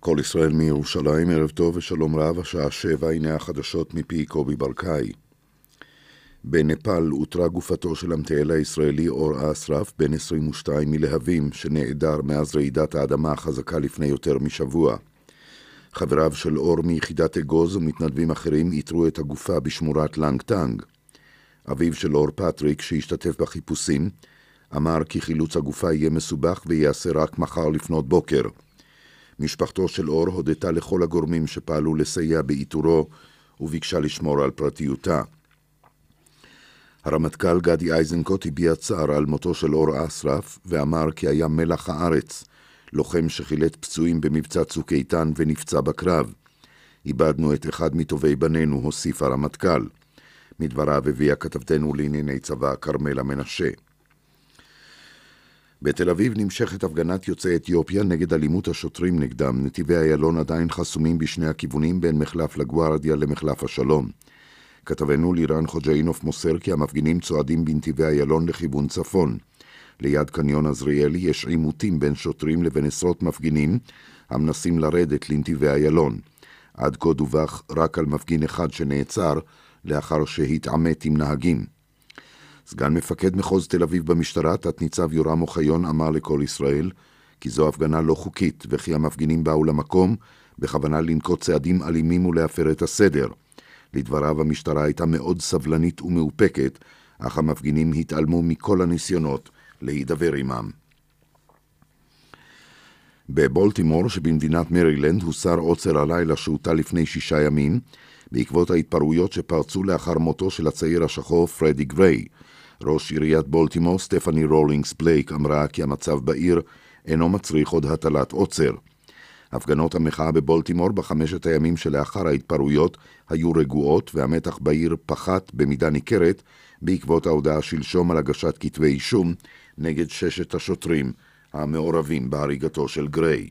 קול ישראל מירושלים, ערב טוב ושלום רב, השעה שבע, הנה החדשות מפי קובי ברקאי. בנפאל אותרה גופתו של המטייל הישראלי אור אסרף, בן 22 מלהבים, שנעדר מאז רעידת האדמה החזקה לפני יותר משבוע. חבריו של אור מיחידת אגוז ומתנדבים אחרים איתרו את הגופה בשמורת לנגטנג. אביו של אור פטריק, שהשתתף בחיפושים, אמר כי חילוץ הגופה יהיה מסובך וייעשה רק מחר לפנות בוקר. משפחתו של אור הודתה לכל הגורמים שפעלו לסייע באיתורו וביקשה לשמור על פרטיותה. הרמטכ"ל גדי איזנקוט הביע צער על מותו של אור אסרף ואמר כי היה מלח הארץ, לוחם שחילט פצועים במבצע צוק איתן ונפצע בקרב. איבדנו את אחד מטובי בנינו, הוסיף הרמטכ"ל. מדבריו הביאה כתבתנו לענייני צבא כרמלה מנשה. בתל אביב נמשכת הפגנת יוצאי אתיופיה נגד אלימות השוטרים נגדם. נתיבי איילון עדיין חסומים בשני הכיוונים בין מחלף לגוארדיה למחלף השלום. כתבנו לירן חוג'אינוף מוסר כי המפגינים צועדים בנתיבי איילון לכיוון צפון. ליד קניון עזריאלי יש עימותים בין שוטרים לבין עשרות מפגינים המנסים לרדת לנתיבי איילון. עד כה דווח רק על מפגין אחד שנעצר לאחר שהתעמת עם נהגים. סגן מפקד מחוז תל אביב במשטרה, תת-ניצב יורם אוחיון, אמר לכל ישראל כי זו הפגנה לא חוקית וכי המפגינים באו למקום בכוונה לנקוט צעדים אלימים ולהפר את הסדר. לדבריו המשטרה הייתה מאוד סבלנית ומאופקת, אך המפגינים התעלמו מכל הניסיונות להידבר עמם. בבולטימור שבמדינת מרילנד הוסר עוצר הלילה שהוטל לפני שישה ימים בעקבות ההתפרעויות שפרצו לאחר מותו של הצעיר השחור פרדי גריי. ראש עיריית בולטימור, סטפני רולינגס בלייק, אמרה כי המצב בעיר אינו מצריך עוד הטלת עוצר. הפגנות המחאה בבולטימור בחמשת הימים שלאחר ההתפרעויות היו רגועות והמתח בעיר פחת במידה ניכרת בעקבות ההודעה שלשום על הגשת כתבי אישום נגד ששת השוטרים המעורבים בהריגתו של גריי.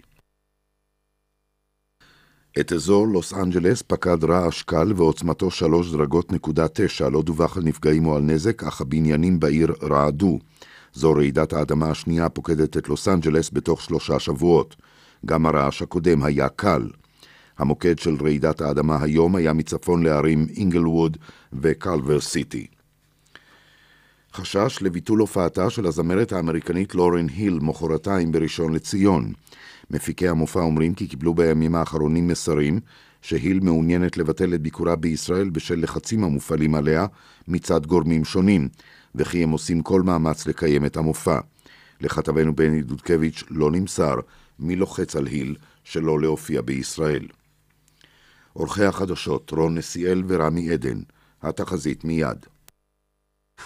את אזור לוס אנג'לס פקד רעש קל ועוצמתו שלוש דרגות נקודה תשע, לא דווח על נפגעים או על נזק, אך הבניינים בעיר רעדו. זו רעידת האדמה השנייה הפוקדת את לוס אנג'לס בתוך שלושה שבועות. גם הרעש הקודם היה קל. המוקד של רעידת האדמה היום היה מצפון לערים אינגלווד וקלבר סיטי. חשש לביטול הופעתה של הזמרת האמריקנית לורן היל מחרתיים בראשון לציון. מפיקי המופע אומרים כי קיבלו בימים האחרונים מסרים שהיל מעוניינת לבטל את ביקורה בישראל בשל לחצים המופעלים עליה מצד גורמים שונים, וכי הם עושים כל מאמץ לקיים את המופע. לכתבנו בני דודקביץ' לא נמסר מי לוחץ על היל שלא להופיע בישראל. עורכי החדשות רון נסיאל ורמי עדן, התחזית מיד.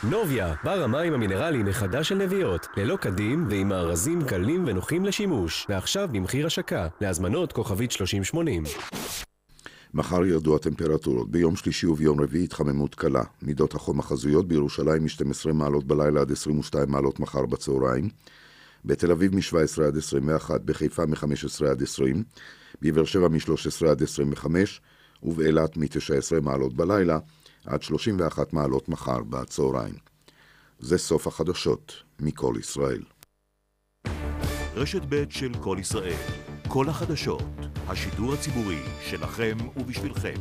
נוביה, בר המים המינרלי מחדש של נביעות, ללא קדים ועם מארזים קלים ונוחים לשימוש, ועכשיו במחיר השקה, להזמנות כוכבית 3080. מחר ירדו הטמפרטורות, ביום שלישי וביום רביעי התחממות קלה. מידות החום החזויות בירושלים מ-12 מעלות בלילה עד 22 מעלות מחר בצהריים, בתל אביב מ-17 עד 21, בחיפה מ-15 עד 20, בבאר שבע מ-13 עד 25, ובאילת מ-19 מעלות בלילה עד 31 מעלות מחר בצהריים. זה סוף החדשות מכל ישראל. רשת ב' של כל ישראל, כל החדשות, השידור הציבורי שלכם ובשבילכם.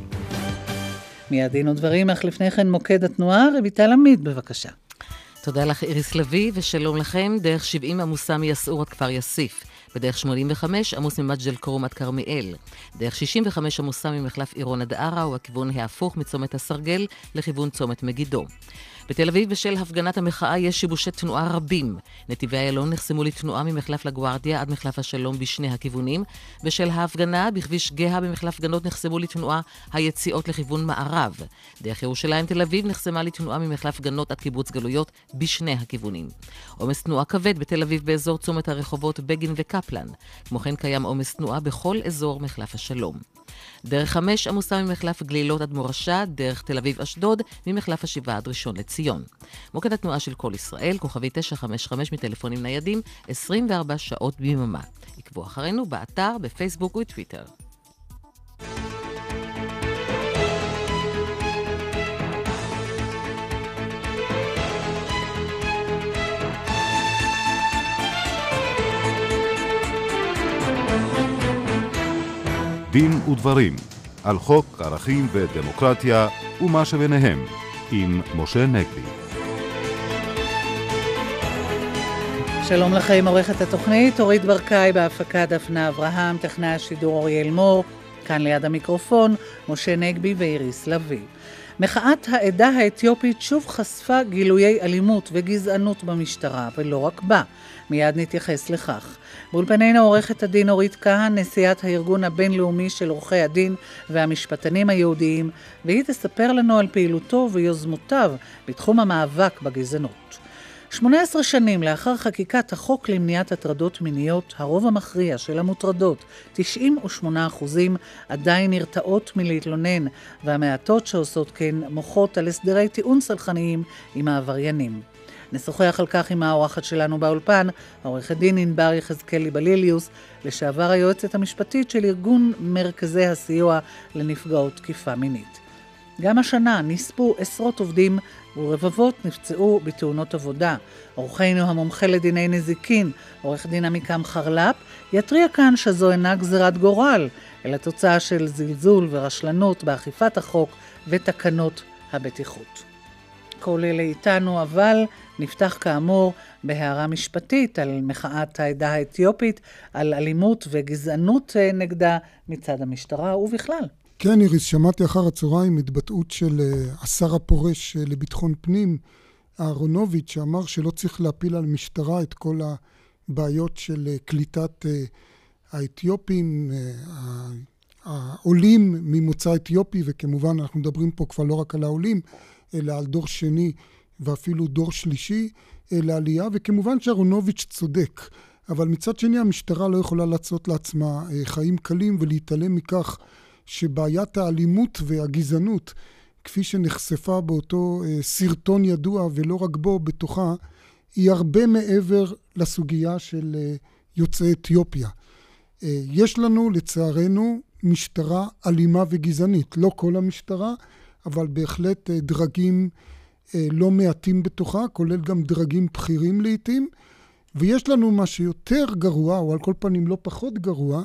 מיד דין ודברים, אך לפני כן מוקד התנועה, רויטל עמית, בבקשה. תודה לך איריס לביא, ושלום לכם. דרך 70 עמוסה מיסעור עד כפר יאסיף. בדרך 85 עמוס ממג'ל כרום עד כרמיאל. דרך 65 עמוסה ממחלף עירון עד ערה, ובכיוון ההפוך מצומת הסרגל לכיוון צומת מגידו. בתל אביב בשל הפגנת המחאה יש שיבושי תנועה רבים. נתיבי איילון נחסמו לתנועה ממחלף לגוארדיה עד מחלף השלום בשני הכיוונים. בשל ההפגנה בכביש גאה במחלף גנות נחסמו לתנועה היציאות לכיוון מערב. דרך ירושלים תל אביב נחסמה לתנועה ממחלף גנות עד קיבוץ גלויות בשני הכיוונים. עומס תנועה כבד בתל אביב באזור צומת הרחובות בגין וקפלן. כמו כן קיים עומס תנועה בכל אזור מחלף השלום. דרך חמש עמוסה ממחלף גלילות עד מורשה, דרך תל אביב-אשדוד, ממחלף השבעה עד ראשון לציון. מוקד התנועה של כל ישראל, כוכבי 955 מטלפונים ניידים, 24 שעות ביממה. עקבו אחרינו באתר, בפייסבוק ובטוויטר. דין ודברים על חוק ערכים ודמוקרטיה ומה שביניהם עם משה נגבי. שלום לכם, עורכת התוכנית אורית ברקאי בהפקה דפנה אברהם, טכנאי השידור אוריאל מור, כאן ליד המיקרופון משה נגבי ואיריס לביא. מחאת העדה האתיופית שוב חשפה גילויי אלימות וגזענות במשטרה, ולא רק בה. מיד נתייחס לכך. באולפנינו עורכת הדין אורית כהן, נשיאת הארגון הבינלאומי של עורכי הדין והמשפטנים היהודיים, והיא תספר לנו על פעילותו ויוזמותיו בתחום המאבק בגזענות. 18 שנים לאחר חקיקת החוק למניעת הטרדות מיניות, הרוב המכריע של המוטרדות, 98 אחוזים, עדיין נרתעות מלהתלונן, והמעטות שעושות כן מוחות על הסדרי טיעון סלחניים עם העבריינים. נשוחח על כך עם האורחת שלנו באולפן, העורכת דין ענבר יחזקאלי בליליוס, לשעבר היועצת המשפטית של ארגון מרכזי הסיוע לנפגעות תקיפה מינית. גם השנה נספו עשרות עובדים ורבבות נפצעו בתאונות עבודה. עורכנו המומחה לדיני נזיקין, עורך דין עמיקם חרל"פ, יתריע כאן שזו אינה גזירת גורל, אלא תוצאה של זלזול ורשלנות באכיפת החוק ותקנות הבטיחות. כל אלה איתנו, אבל נפתח כאמור בהערה משפטית על מחאת העדה האתיופית, על אלימות וגזענות אה, נגדה מצד המשטרה ובכלל. כן, איריס, שמעתי אחר הצהריים התבטאות של אה, השר הפורש אה, לביטחון פנים, אהרונוביץ', שאמר שלא צריך להפיל על משטרה את כל הבעיות של קליטת האתיופים, העולים ממוצא אתיופי, וכמובן אנחנו מדברים פה כבר לא רק על העולים, אלא על דור שני ואפילו דור שלישי לעלייה, וכמובן שאהרונוביץ' צודק. אבל מצד שני המשטרה לא יכולה לעשות לעצמה אה, חיים קלים ולהתעלם מכך שבעיית האלימות והגזענות, כפי שנחשפה באותו אה, סרטון ידוע, ולא רק בו, בתוכה, היא הרבה מעבר לסוגיה של אה, יוצאי אתיופיה. יש לנו, לצערנו, משטרה אלימה וגזענית. לא כל המשטרה, אבל בהחלט דרגים אה, לא מעטים בתוכה, כולל גם דרגים בכירים לעיתים. ויש לנו מה שיותר גרוע, או על כל פנים לא פחות גרוע,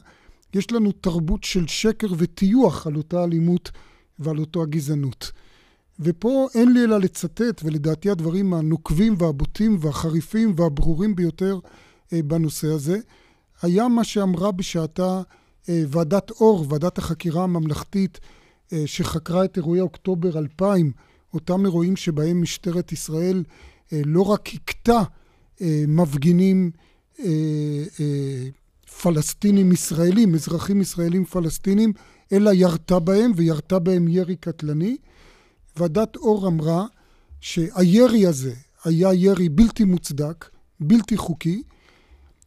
יש לנו תרבות של שקר וטיוח על אותה אלימות ועל אותה הגזענות. ופה אין לי אלא לצטט, ולדעתי הדברים הנוקבים והבוטים והחריפים והברורים ביותר אה, בנושא הזה, היה מה שאמרה בשעתה אה, ועדת אור, ועדת החקירה הממלכתית שחקרה את אירועי אוקטובר 2000, אותם אירועים שבהם משטרת ישראל אה, לא רק הכתה אה, מפגינים אה, פלסטינים ישראלים, אזרחים ישראלים פלסטינים, אלא ירתה בהם, וירתה בהם ירי קטלני. ועדת אור אמרה שהירי הזה היה ירי בלתי מוצדק, בלתי חוקי,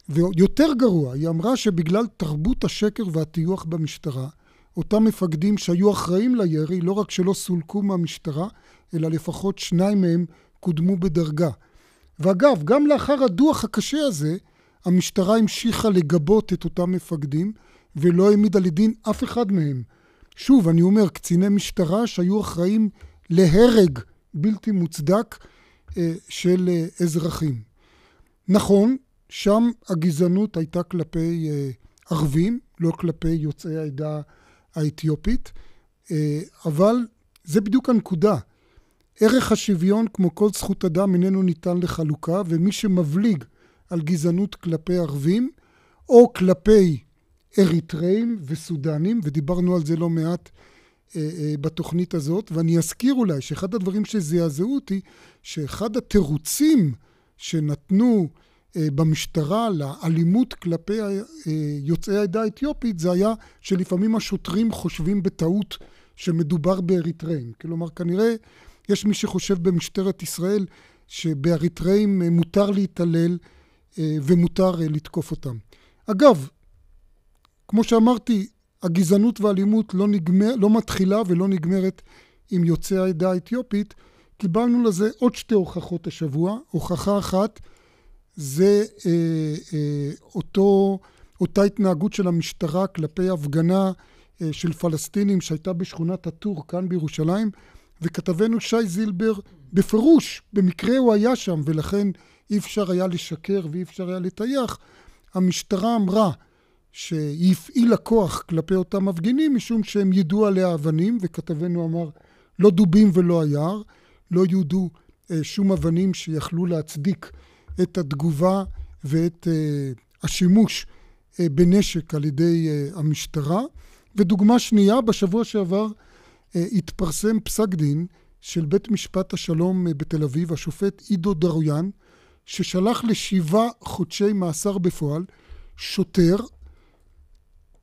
ויותר גרוע, היא אמרה שבגלל תרבות השקר והטיוח במשטרה, אותם מפקדים שהיו אחראים לירי, לא רק שלא סולקו מהמשטרה, אלא לפחות שניים מהם קודמו בדרגה. ואגב, גם לאחר הדוח הקשה הזה, המשטרה המשיכה לגבות את אותם מפקדים, ולא העמידה לדין אף אחד מהם. שוב, אני אומר, קציני משטרה שהיו אחראים להרג בלתי מוצדק אה, של אה, אזרחים. נכון, שם הגזענות הייתה כלפי אה, ערבים, לא כלפי יוצאי העדה האתיופית, אה, אבל זה בדיוק הנקודה. ערך השוויון, כמו כל זכות אדם, איננו ניתן לחלוקה, ומי שמבליג על גזענות כלפי ערבים, או כלפי אריתראים וסודנים, ודיברנו על זה לא מעט אה, אה, בתוכנית הזאת, ואני אזכיר אולי שאחד הדברים שזעזעו אותי, שאחד התירוצים שנתנו אה, במשטרה לאלימות כלפי אה, יוצאי העדה האתיופית, זה היה שלפעמים השוטרים חושבים בטעות שמדובר באריתראים. כלומר, כנראה יש מי שחושב במשטרת ישראל שבאריתראים אה, מותר להתעלל אה, ומותר אה, לתקוף אותם. אגב, כמו שאמרתי, הגזענות והאלימות לא, נגמר, לא מתחילה ולא נגמרת עם יוצאי העדה האתיופית. קיבלנו לזה עוד שתי הוכחות השבוע. הוכחה אחת זה אה, אה, אותו, אותה התנהגות של המשטרה כלפי הפגנה אה, של פלסטינים שהייתה בשכונת הטור כאן בירושלים, וכתבנו שי זילבר בפירוש, במקרה הוא היה שם ולכן אי אפשר היה לשקר ואי אפשר היה לטייח, המשטרה אמרה שהיא הפעילה כוח כלפי אותם מפגינים משום שהם יידו עליה אבנים, וכתבנו אמר, לא דובים ולא היער, לא יודו אה, שום אבנים שיכלו להצדיק את התגובה ואת אה, השימוש אה, בנשק על ידי אה, המשטרה. ודוגמה שנייה, בשבוע שעבר התפרסם פסק דין של בית משפט השלום בתל אביב, השופט עידו דרויאן, ששלח לשבעה חודשי מאסר בפועל שוטר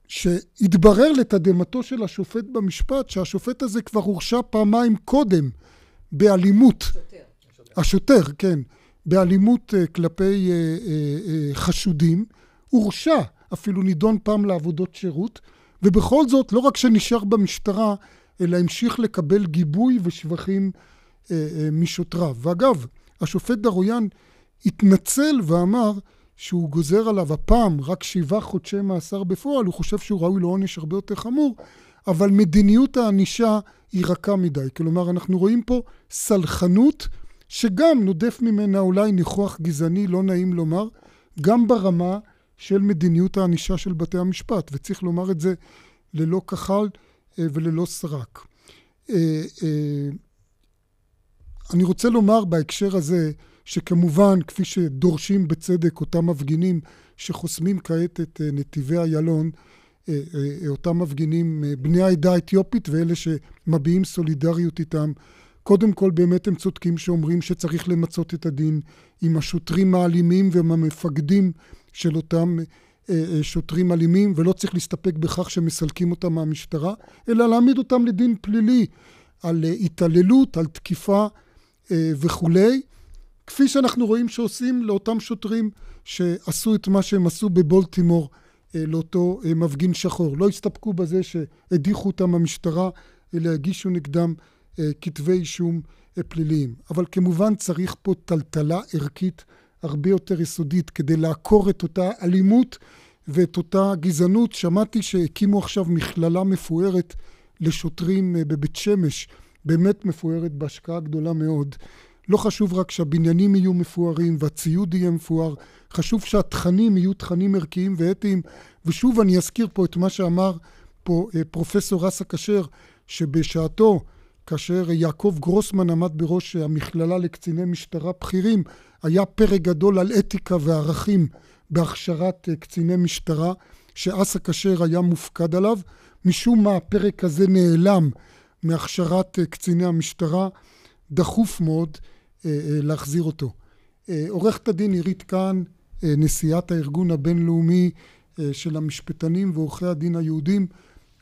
שהתברר לתדהמתו של השופט במשפט שהשופט הזה כבר הורשע פעמיים קודם באלימות. שוטר. השוטר, כן. באלימות uh, כלפי uh, uh, חשודים. הורשע, אפילו נידון פעם לעבודות שירות, ובכל זאת, לא רק שנשאר במשטרה, אלא המשיך לקבל גיבוי ושבחים משוטריו. ואגב, השופט דרויאן התנצל ואמר שהוא גוזר עליו הפעם רק שבעה חודשי מאסר בפועל, הוא חושב שהוא ראוי לעונש הרבה יותר חמור, אבל מדיניות הענישה היא רכה מדי. כלומר, אנחנו רואים פה סלחנות, שגם נודף ממנה אולי ניחוח גזעני, לא נעים לומר, גם ברמה של מדיניות הענישה של בתי המשפט, וצריך לומר את זה ללא כחל אה, וללא סרק. אה, אה, אני רוצה לומר בהקשר הזה, שכמובן, כפי שדורשים בצדק אותם מפגינים שחוסמים כעת את נתיבי איילון, אותם מפגינים בני העדה האתיופית ואלה שמביעים סולידריות איתם, קודם כל באמת הם צודקים שאומרים שצריך למצות את הדין עם השוטרים האלימים ועם המפקדים של אותם שוטרים אלימים, ולא צריך להסתפק בכך שמסלקים אותם מהמשטרה, אלא להעמיד אותם לדין פלילי על התעללות, על תקיפה וכולי. כפי שאנחנו רואים שעושים לאותם שוטרים שעשו את מה שהם עשו בבולטימור אה, לאותו אה, מפגין שחור. לא הסתפקו בזה שהדיחו אותם המשטרה, אלא הגישו נגדם אה, כתבי אישום פליליים. אבל כמובן צריך פה טלטלה ערכית הרבה יותר יסודית כדי לעקור את אותה אלימות ואת אותה גזענות. שמעתי שהקימו עכשיו מכללה מפוארת לשוטרים בבית שמש, באמת מפוארת בהשקעה גדולה מאוד. לא חשוב רק שהבניינים יהיו מפוארים והציוד יהיה מפואר, חשוב שהתכנים יהיו תכנים ערכיים ואתיים. ושוב אני אזכיר פה את מה שאמר פה אה, פרופסור אסא כשר, שבשעתו, כאשר יעקב גרוסמן עמד בראש המכללה לקציני משטרה בכירים, היה פרק גדול על אתיקה וערכים בהכשרת אה, קציני משטרה, שאסא כשר היה מופקד עליו. משום מה הפרק הזה נעלם מהכשרת אה, קציני המשטרה. דחוף מאוד אה, להחזיר אותו. עורכת הדין עירית כהן, נשיאת הארגון הבינלאומי של המשפטנים ועורכי הדין היהודים,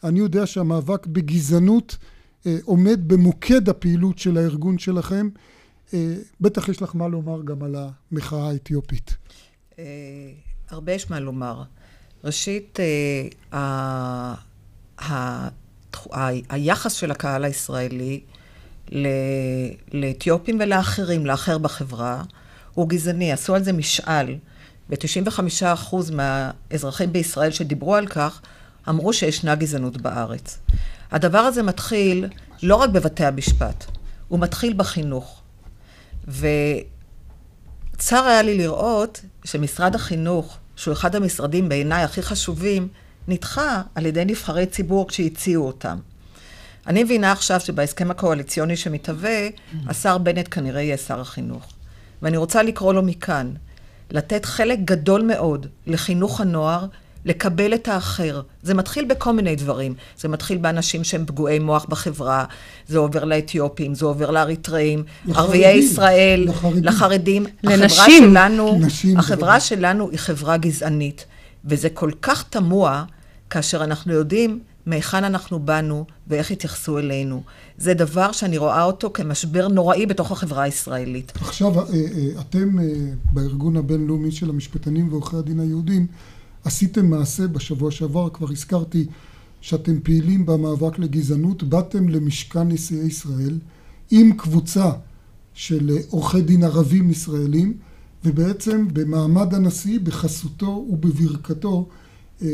אני יודע שהמאבק בגזענות עומד במוקד הפעילות של הארגון שלכם. בטח יש לך מה לומר גם על המחאה האתיופית. הרבה יש מה לומר. ראשית, היחס של הקהל הישראלי לאתיופים ולאחרים, לאחר בחברה, הוא גזעני. עשו על זה משאל, ו-95% מהאזרחים בישראל שדיברו על כך, אמרו שישנה גזענות בארץ. הדבר הזה מתחיל לא רק בבתי המשפט, הוא מתחיל בחינוך. וצר היה לי לראות שמשרד החינוך, שהוא אחד המשרדים בעיניי הכי חשובים, נדחה על ידי נבחרי ציבור כשהציעו אותם. אני מבינה עכשיו שבהסכם הקואליציוני שמתהווה, השר בנט כנראה יהיה שר החינוך. ואני רוצה לקרוא לו מכאן, לתת חלק גדול מאוד לחינוך הנוער, לקבל את האחר. זה מתחיל בכל מיני דברים. זה מתחיל באנשים שהם פגועי מוח בחברה, זה עובר לאתיופים, זה עובר לאריתראים, ערביי ישראל, לחרדים. לחרדים. לנשים. החברה שלנו, נשים החברה שלנו היא חברה גזענית, וזה כל כך תמוה כאשר אנחנו יודעים מהיכן אנחנו באנו ואיך התייחסו אלינו. זה דבר שאני רואה אותו כמשבר נוראי בתוך החברה הישראלית. עכשיו, אה, אה, אתם אה, בארגון הבינלאומי של המשפטנים ועורכי הדין היהודים, עשיתם מעשה בשבוע שעבר, כבר הזכרתי שאתם פעילים במאבק לגזענות, באתם למשכן נשיאי ישראל עם קבוצה של עורכי דין ערבים ישראלים, ובעצם במעמד הנשיא, בחסותו ובברכתו,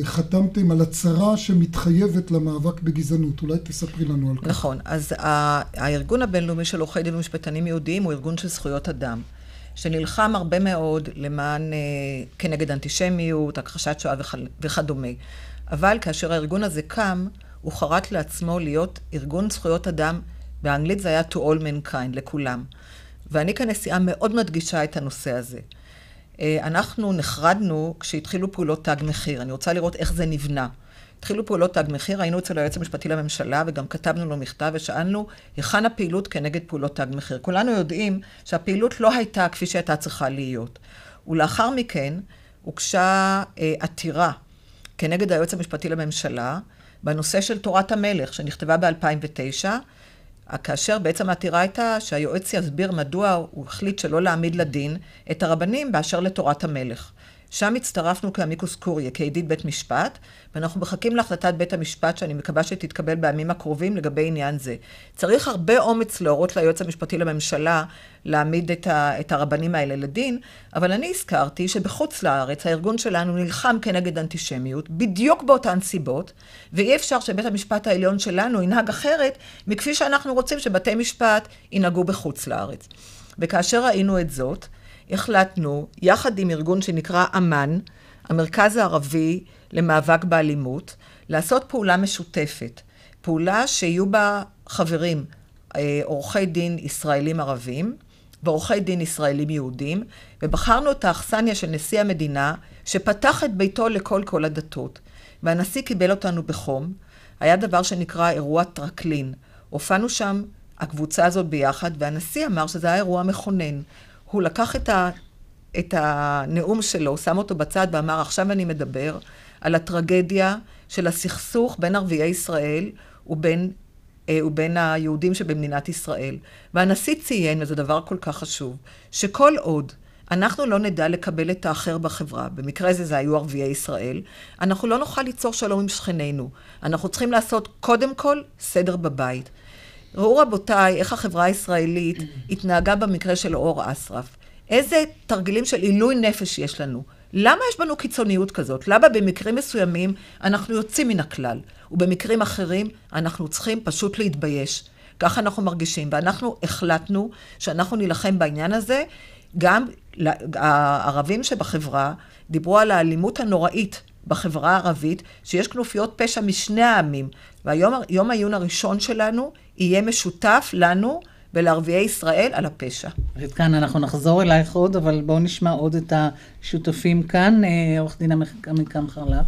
חתמתם על הצהרה שמתחייבת למאבק בגזענות. אולי תספרי לנו על כך. נכון. אז הארגון הבינלאומי של עורכי דין ומשפטנים יהודיים הוא ארגון של זכויות אדם. שנלחם הרבה מאוד למען, כנגד אנטישמיות, הכחשת שואה וכדומה. אבל כאשר הארגון הזה קם, הוא חרט לעצמו להיות ארגון זכויות אדם, באנגלית זה היה to all mankind, לכולם. ואני כנשיאה מאוד מדגישה את הנושא הזה. אנחנו נחרדנו כשהתחילו פעולות תג מחיר. אני רוצה לראות איך זה נבנה. התחילו פעולות תג מחיר, היינו אצל היועץ המשפטי לממשלה וגם כתבנו לו מכתב ושאלנו היכן הפעילות כנגד פעולות תג מחיר. כולנו יודעים שהפעילות לא הייתה כפי שהייתה צריכה להיות. ולאחר מכן הוגשה אה, עתירה כנגד היועץ המשפטי לממשלה בנושא של תורת המלך, שנכתבה ב-2009, כאשר בעצם העתירה הייתה שהיועץ יסביר מדוע הוא החליט שלא להעמיד לדין את הרבנים באשר לתורת המלך. שם הצטרפנו כאמיקוס קוריה, כידיד בית משפט, ואנחנו מחכים להחלטת בית המשפט, שאני מקווה שתתקבל בימים הקרובים לגבי עניין זה. צריך הרבה אומץ להורות ליועץ המשפטי לממשלה להעמיד את, ה, את הרבנים האלה לדין, אבל אני הזכרתי שבחוץ לארץ הארגון שלנו נלחם כנגד אנטישמיות, בדיוק באותן סיבות, ואי אפשר שבית המשפט העליון שלנו ינהג אחרת מכפי שאנחנו רוצים שבתי משפט ינהגו בחוץ לארץ. וכאשר ראינו את זאת, החלטנו, יחד עם ארגון שנקרא אמ"ן, המרכז הערבי למאבק באלימות, לעשות פעולה משותפת. פעולה שיהיו בה חברים אה, עורכי דין ישראלים ערבים ועורכי דין ישראלים יהודים, ובחרנו את האכסניה של נשיא המדינה, שפתח את ביתו לכל כל הדתות. והנשיא קיבל אותנו בחום. היה דבר שנקרא אירוע טרקלין. הופענו שם, הקבוצה הזאת ביחד, והנשיא אמר שזה היה אירוע מכונן. הוא לקח את, ה, את הנאום שלו, שם אותו בצד ואמר, עכשיו אני מדבר על הטרגדיה של הסכסוך בין ערביי ישראל ובין, אה, ובין היהודים שבמדינת ישראל. והנשיא ציין, וזה דבר כל כך חשוב, שכל עוד אנחנו לא נדע לקבל את האחר בחברה, במקרה הזה זה היו ערביי ישראל, אנחנו לא נוכל ליצור שלום עם שכנינו. אנחנו צריכים לעשות קודם כל סדר בבית. ראו רבותיי איך החברה הישראלית התנהגה במקרה של אור אסרף. איזה תרגילים של עילוי נפש יש לנו. למה יש בנו קיצוניות כזאת? למה במקרים מסוימים אנחנו יוצאים מן הכלל, ובמקרים אחרים אנחנו צריכים פשוט להתבייש. ככה אנחנו מרגישים, ואנחנו החלטנו שאנחנו נילחם בעניין הזה. גם הערבים שבחברה דיברו על האלימות הנוראית בחברה הערבית, שיש כנופיות פשע משני העמים. והיום העיון הראשון שלנו יהיה משותף לנו ולערביי ישראל על הפשע. כאן אנחנו נחזור אלייך עוד, אבל בואו נשמע עוד את השותפים כאן. אה, עורך דין עמיקם חרל"פ.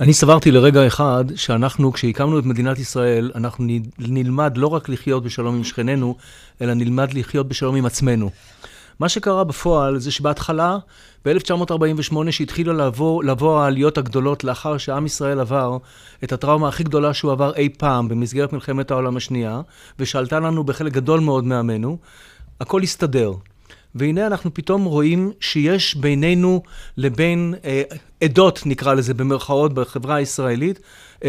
אני סברתי לרגע אחד שאנחנו, כשהקמנו את מדינת ישראל, אנחנו נלמד לא רק לחיות בשלום עם שכנינו, אלא נלמד לחיות בשלום עם עצמנו. מה שקרה בפועל זה שבהתחלה, ב-1948, שהתחילו לבוא, לבוא העליות הגדולות לאחר שעם ישראל עבר את הטראומה הכי גדולה שהוא עבר אי פעם במסגרת מלחמת העולם השנייה, ושעלתה לנו בחלק גדול מאוד מעמנו, הכל הסתדר. והנה אנחנו פתאום רואים שיש בינינו לבין אה, עדות, נקרא לזה במרכאות, בחברה הישראלית,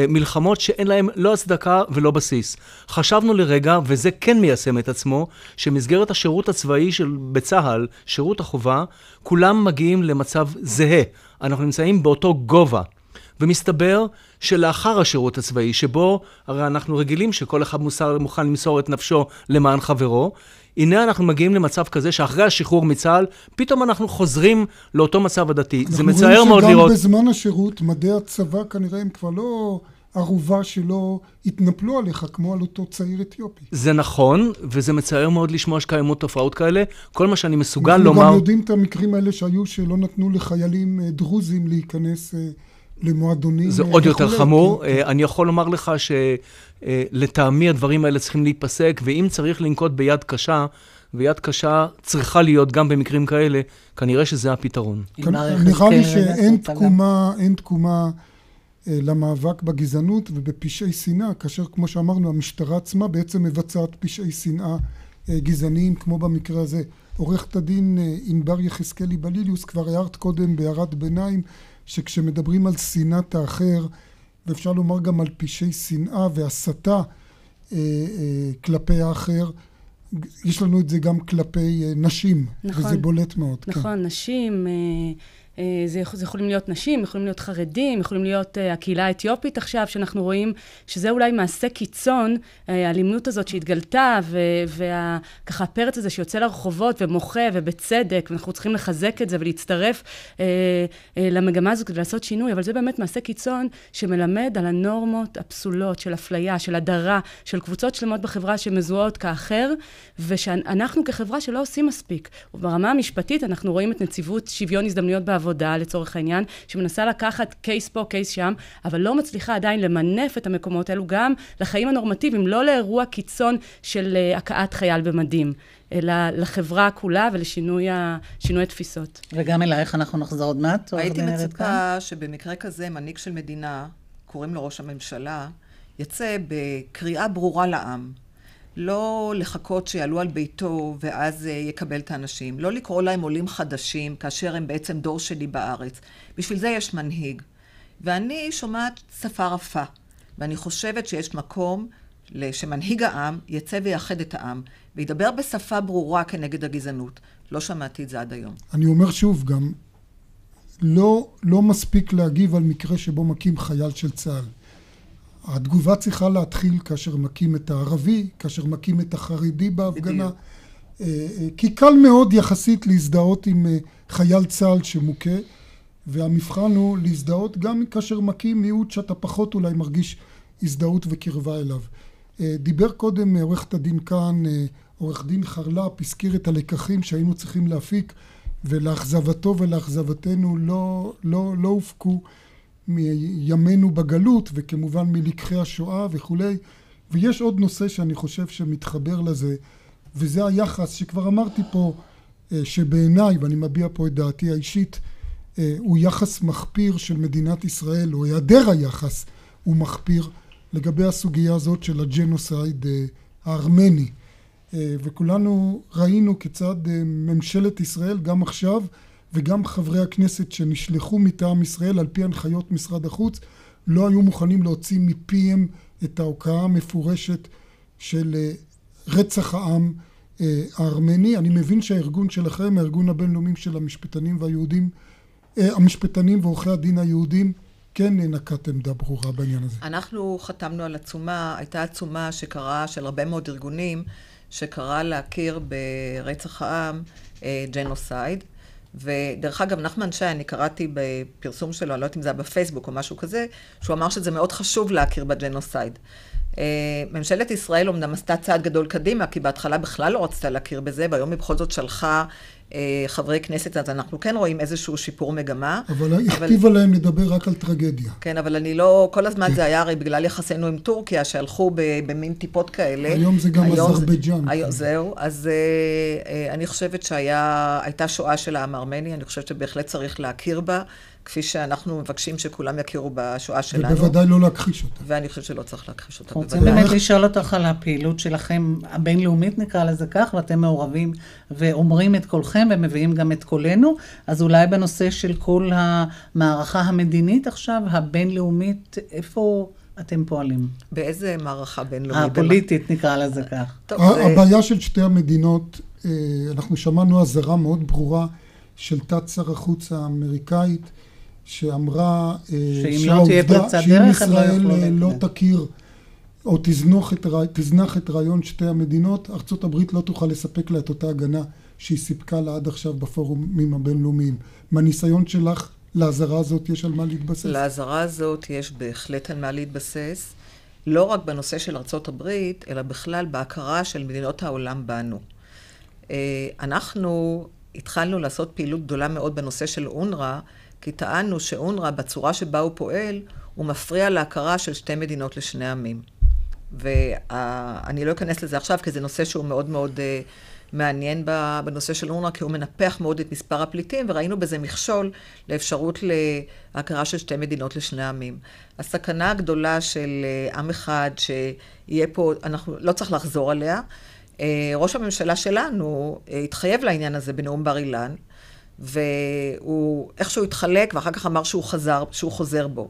מלחמות שאין להן לא הצדקה ולא בסיס. חשבנו לרגע, וזה כן מיישם את עצמו, שמסגרת השירות הצבאי של, בצה"ל, שירות החובה, כולם מגיעים למצב זהה. אנחנו נמצאים באותו גובה. ומסתבר שלאחר השירות הצבאי, שבו הרי אנחנו רגילים שכל אחד מוסר, מוכן למסור את נפשו למען חברו, הנה אנחנו מגיעים למצב כזה שאחרי השחרור מצה"ל, פתאום אנחנו חוזרים לאותו מצב הדתי. זה מצער מאוד לראות... אנחנו רואים שגם בזמן השירות, מדעי הצבא כנראה הם כבר לא ערובה שלא התנפלו עליך כמו על אותו צעיר אתיופי. זה נכון, וזה מצער מאוד לשמוע שקיימות תופעות כאלה. כל מה שאני מסוגל לומר... אנחנו גם יודעים את המקרים האלה שהיו שלא נתנו לחיילים אה, דרוזים להיכנס אה, למועדונים. זה עוד יותר חמור. כן, כן. אני יכול לומר לך שלטעמי הדברים האלה צריכים להיפסק, ואם צריך לנקוט ביד קשה, ויד קשה צריכה להיות גם במקרים כאלה, כנראה שזה הפתרון. נראה לי שאין תקומה, אין תקומה אה, למאבק בגזענות ובפשעי שנאה, כאשר כמו שאמרנו, המשטרה עצמה בעצם מבצעת פשעי שנאה אה, גזעניים, כמו במקרה הזה. עורכת הדין אה, ענבר יחזקאלי בליליוס, כבר הערת קודם בהערת ביניים, שכשמדברים על שנאת האחר, ואפשר לומר גם על פשעי שנאה והסתה אה, אה, כלפי האחר, יש לנו את זה גם כלפי אה, נשים, נכון, וזה בולט מאוד. כן. נכון, כן. נשים, אה, אה, זה, זה יכולים להיות נשים, יכולים להיות חרדים, יכולים להיות uh, הקהילה האתיופית עכשיו, שאנחנו רואים שזה אולי מעשה קיצון, אה, האלימות הזאת שהתגלתה, וככה הפרץ הזה שיוצא לרחובות ומוחה, ובצדק, ואנחנו צריכים לחזק את זה ולהצטרף uh, uh, למגמה הזאת כדי לעשות שינוי, אבל זה באמת מעשה קיצון שמלמד על הנורמות הפסולות של אפליה, של הדרה, של קבוצות שלמות בחברה שמזוהות כאחר, ושאנחנו כחברה שלא עושים מספיק. וברמה המשפטית אנחנו רואים את נציבות שוויון הזדמנויות בעבודה. עבודה, לצורך העניין, שמנסה לקחת קייס פה, קייס שם, אבל לא מצליחה עדיין למנף את המקומות האלו גם לחיים הנורמטיביים, לא לאירוע קיצון של uh, הכאת חייל במדים. אלא לחברה כולה ולשינוי התפיסות. וגם אלייך אנחנו נחזור עוד מעט. הייתי מצפה שבמקרה כזה מנהיג של מדינה, קוראים לו ראש הממשלה, יצא בקריאה ברורה לעם. לא לחכות שיעלו על ביתו ואז אה, יקבל את האנשים. לא לקרוא להם עולים חדשים, כאשר הם בעצם דור שלי בארץ. בשביל זה יש מנהיג. ואני שומעת שפה רפה, ואני חושבת שיש מקום שמנהיג העם יצא ויאחד את העם, וידבר בשפה ברורה כנגד הגזענות. לא שמעתי את זה עד היום. אני אומר שוב גם, לא, לא מספיק להגיב על מקרה שבו מכים חייל של צה"ל. התגובה צריכה להתחיל כאשר מכים את הערבי, כאשר מכים את החרדי בהפגנה. אה, אה, כי קל מאוד יחסית להזדהות עם אה, חייל צה"ל שמוכה, והמבחן הוא להזדהות גם כאשר מכים מיעוט שאתה פחות אולי מרגיש הזדהות וקרבה אליו. דיבר קודם עורכת הדין כאן, עורך דין חרל"פ, הזכיר את הלקחים שהיינו צריכים להפיק, ולאכזבתו ולאכזבתנו לא, לא, לא הופקו. מימינו בגלות וכמובן מלקחי השואה וכולי. ויש עוד נושא שאני חושב שמתחבר לזה וזה היחס שכבר אמרתי פה אה, שבעיניי ואני מביע פה את דעתי האישית אה, הוא יחס מחפיר של מדינת ישראל או היעדר היחס הוא מחפיר לגבי הסוגיה הזאת של הג'נוסייד אה, הארמני. וכולנו ראינו כיצד ממשלת ישראל גם עכשיו וגם חברי הכנסת שנשלחו מטעם ישראל על פי הנחיות משרד החוץ לא היו מוכנים להוציא מפיהם את ההוקעה המפורשת של אה, רצח העם אה, הארמני. אני מבין שהארגון שלכם, הארגון הבינלאומי של המשפטנים והיהודים, אה, המשפטנים ועורכי הדין היהודים, כן נקט עמדה ברורה בעניין הזה. אנחנו חתמנו על עצומה, הייתה עצומה שקראה, של הרבה מאוד ארגונים, שקראה להכיר ברצח העם genocide. ודרך אגב, נחמן שי, אני קראתי בפרסום שלו, אני לא יודעת אם זה היה בפייסבוק או משהו כזה, שהוא אמר שזה מאוד חשוב להכיר ב genocide. אה, ממשלת ישראל אומנם עשתה צעד גדול קדימה, כי בהתחלה בכלל לא רצתה להכיר בזה, והיום היא בכל זאת שלחה חברי כנסת, אז אנחנו כן רואים איזשהו שיפור מגמה. אבל הכתיבה להם לדבר רק על טרגדיה. כן, אבל אני לא, כל הזמן זה היה הרי בגלל יחסינו עם טורקיה, שהלכו במין טיפות כאלה. היום זה גם אזרבייג'אן. כן. זהו, אז אה, אני חושבת שהייתה שואה של העם הארמני, אני חושבת שבהחלט צריך להכיר בה. כפי שאנחנו מבקשים שכולם יכירו בשואה שלנו. ובוודאי לא להכחיש אותה. ואני חושבת שלא צריך להכחיש אותה, בוודאי. רוצים באמת לשאול אותך על הפעילות שלכם, הבינלאומית נקרא לזה כך, ואתם מעורבים ואומרים את קולכם ומביאים גם את קולנו, אז אולי בנושא של כל המערכה המדינית עכשיו, הבינלאומית, איפה... אתם פועלים. באיזה מערכה בינלאומית? הפוליטית נקרא לזה כך. טוב, זה... הבעיה של שתי המדינות, אה, אנחנו שמענו אזהרה מאוד ברורה של תת שר החוץ האמריקאית, שאמרה אה, שאם לא תהיה דרך, הם לא יוכלו להתקדם. לא תכיר או תזנוח את, תזנח את רעיון שתי המדינות, ארצות הברית לא תוכל לספק לה את אותה הגנה שהיא סיפקה לה עד עכשיו בפורומים הבינלאומיים. מהניסיון שלך, לאזהרה הזאת יש על מה להתבסס? לאזהרה הזאת יש בהחלט על מה להתבסס, לא רק בנושא של ארצות הברית, אלא בכלל בהכרה של מדינות העולם בנו. אה, אנחנו התחלנו לעשות פעילות גדולה מאוד בנושא של אונר"א, כי טענו שאונר"א, בצורה שבה הוא פועל, הוא מפריע להכרה של שתי מדינות לשני עמים. ואני לא אכנס לזה עכשיו, כי זה נושא שהוא מאוד מאוד uh, מעניין בנושא של אונר"א, כי הוא מנפח מאוד את מספר הפליטים, וראינו בזה מכשול לאפשרות להכרה של שתי מדינות לשני עמים. הסכנה הגדולה של uh, עם אחד, שיהיה פה, אנחנו לא צריך לחזור עליה. Uh, ראש הממשלה שלנו התחייב לעניין הזה בנאום בר אילן. והוא איכשהו התחלק, ואחר כך אמר שהוא חזר, שהוא חוזר בו.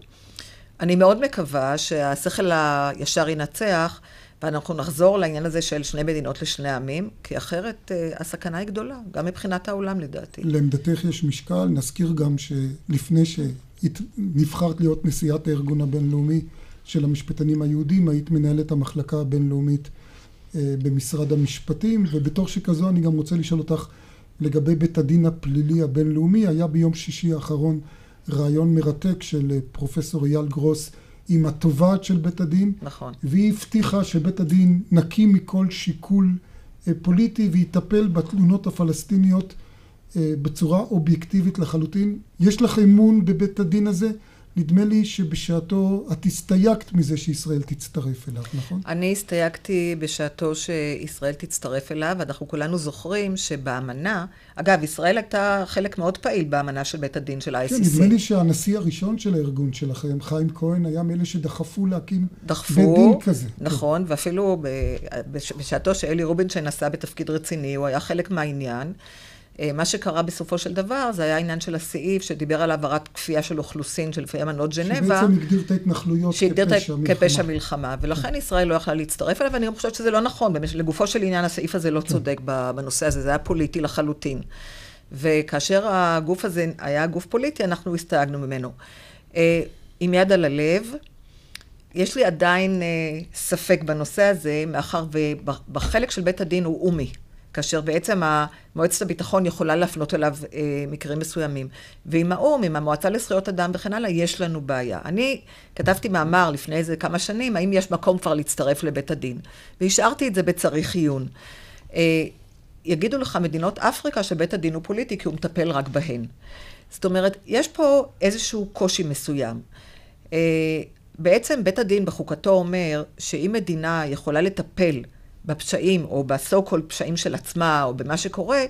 אני מאוד מקווה שהשכל הישר ינצח, ואנחנו נחזור לעניין הזה של שני מדינות לשני עמים, כי אחרת אה, הסכנה היא גדולה, גם מבחינת העולם לדעתי. לעמדתך יש משקל, נזכיר גם שלפני שנבחרת להיות נשיאת הארגון הבינלאומי של המשפטנים היהודים, היית מנהלת המחלקה הבינלאומית אה, במשרד המשפטים, ובתור שכזו אני גם רוצה לשאול אותך לגבי בית הדין הפלילי הבינלאומי, היה ביום שישי האחרון רעיון מרתק של אה, פרופסור אייל גרוס עם התובעת של בית הדין. נכון. והיא הבטיחה שבית הדין נקי מכל שיקול אה, פוליטי ויטפל בתלונות הפלסטיניות בצורה אובייקטיבית לחלוטין. יש לך אמון בבית הדין הזה? נדמה לי שבשעתו את הסתייגת מזה שישראל תצטרף אליו, נכון? אני הסתייגתי בשעתו שישראל תצטרף אליו, ואנחנו כולנו זוכרים שבאמנה, אגב, ישראל הייתה חלק מאוד פעיל באמנה של בית הדין של ה-ICC. כן, נדמה לי שהנשיא הראשון של הארגון שלכם, חיים כהן, היה מאלה שדחפו להקים דחפו, בית דין כזה. נכון, כן. ואפילו בשעתו שאלי רובינשטיין עשה בתפקיד רציני, הוא היה חלק מהעניין. אה, מה שקרה בסופו של דבר, זה היה עניין של הסעיף שדיבר על העברת כפייה של אוכלוסין, של לפי אמנות ג'נבה. שבעצם הגדיר את ההתנחלויות כפשע מלחמה. כפשע מלחמה. ולכן כן. ישראל לא יכלה להצטרף אליו, ואני חושבת שזה לא נכון. לגופו של עניין, הסעיף הזה לא כן. צודק בנושא הזה, זה היה פוליטי לחלוטין. וכאשר הגוף הזה היה גוף פוליטי, אנחנו הסתייגנו ממנו. אה, עם יד על הלב, יש לי עדיין אה, ספק בנושא הזה, מאחר ובחלק של בית הדין הוא אומי. כאשר בעצם מועצת הביטחון יכולה להפנות אליו אה, מקרים מסוימים. ועם האו"ם, עם המועצה לזכויות אדם וכן הלאה, יש לנו בעיה. אני כתבתי מאמר לפני איזה כמה שנים, האם יש מקום כבר להצטרף לבית הדין. והשארתי את זה בצריך עיון. אה, יגידו לך מדינות אפריקה שבית הדין הוא פוליטי, כי הוא מטפל רק בהן. זאת אומרת, יש פה איזשהו קושי מסוים. אה, בעצם בית הדין בחוקתו אומר שאם מדינה יכולה לטפל בפשעים, או בסו קול פשעים של עצמה, או במה שקורה,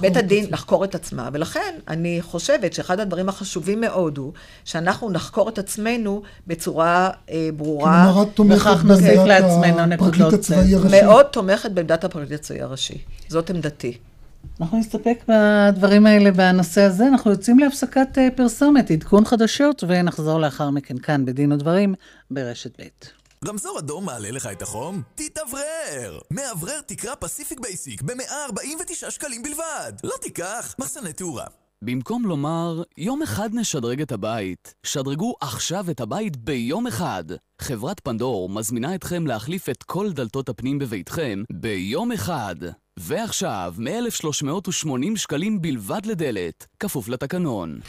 בית הדין עצמה. לחקור את עצמה. ולכן, אני חושבת שאחד הדברים החשובים מאוד הוא שאנחנו נחקור את עצמנו בצורה אה, ברורה. כלומר, את תומכת בעמדת הפרקליט הצבאי הראשי. מאוד תומכת בעמדת הפרקליט הצבאי הראשי. זאת עמדתי. אנחנו נסתפק בדברים האלה בנושא הזה. אנחנו יוצאים להפסקת אה, פרסומת, עדכון חדשות, ונחזור לאחר מכן כאן בדין ודברים ברשת ב'. רמזור אדום מעלה לך את החום? תתאוורר! מאוורר תקרה פסיפיק בייסיק ב-149 שקלים בלבד! לא תיקח, מחסני תאורה. במקום לומר, יום אחד נשדרג את הבית, שדרגו עכשיו את הבית ביום אחד. חברת פנדור מזמינה אתכם להחליף את כל דלתות הפנים בביתכם ביום אחד. ועכשיו, מ-1,380 שקלים בלבד לדלת, כפוף לתקנון.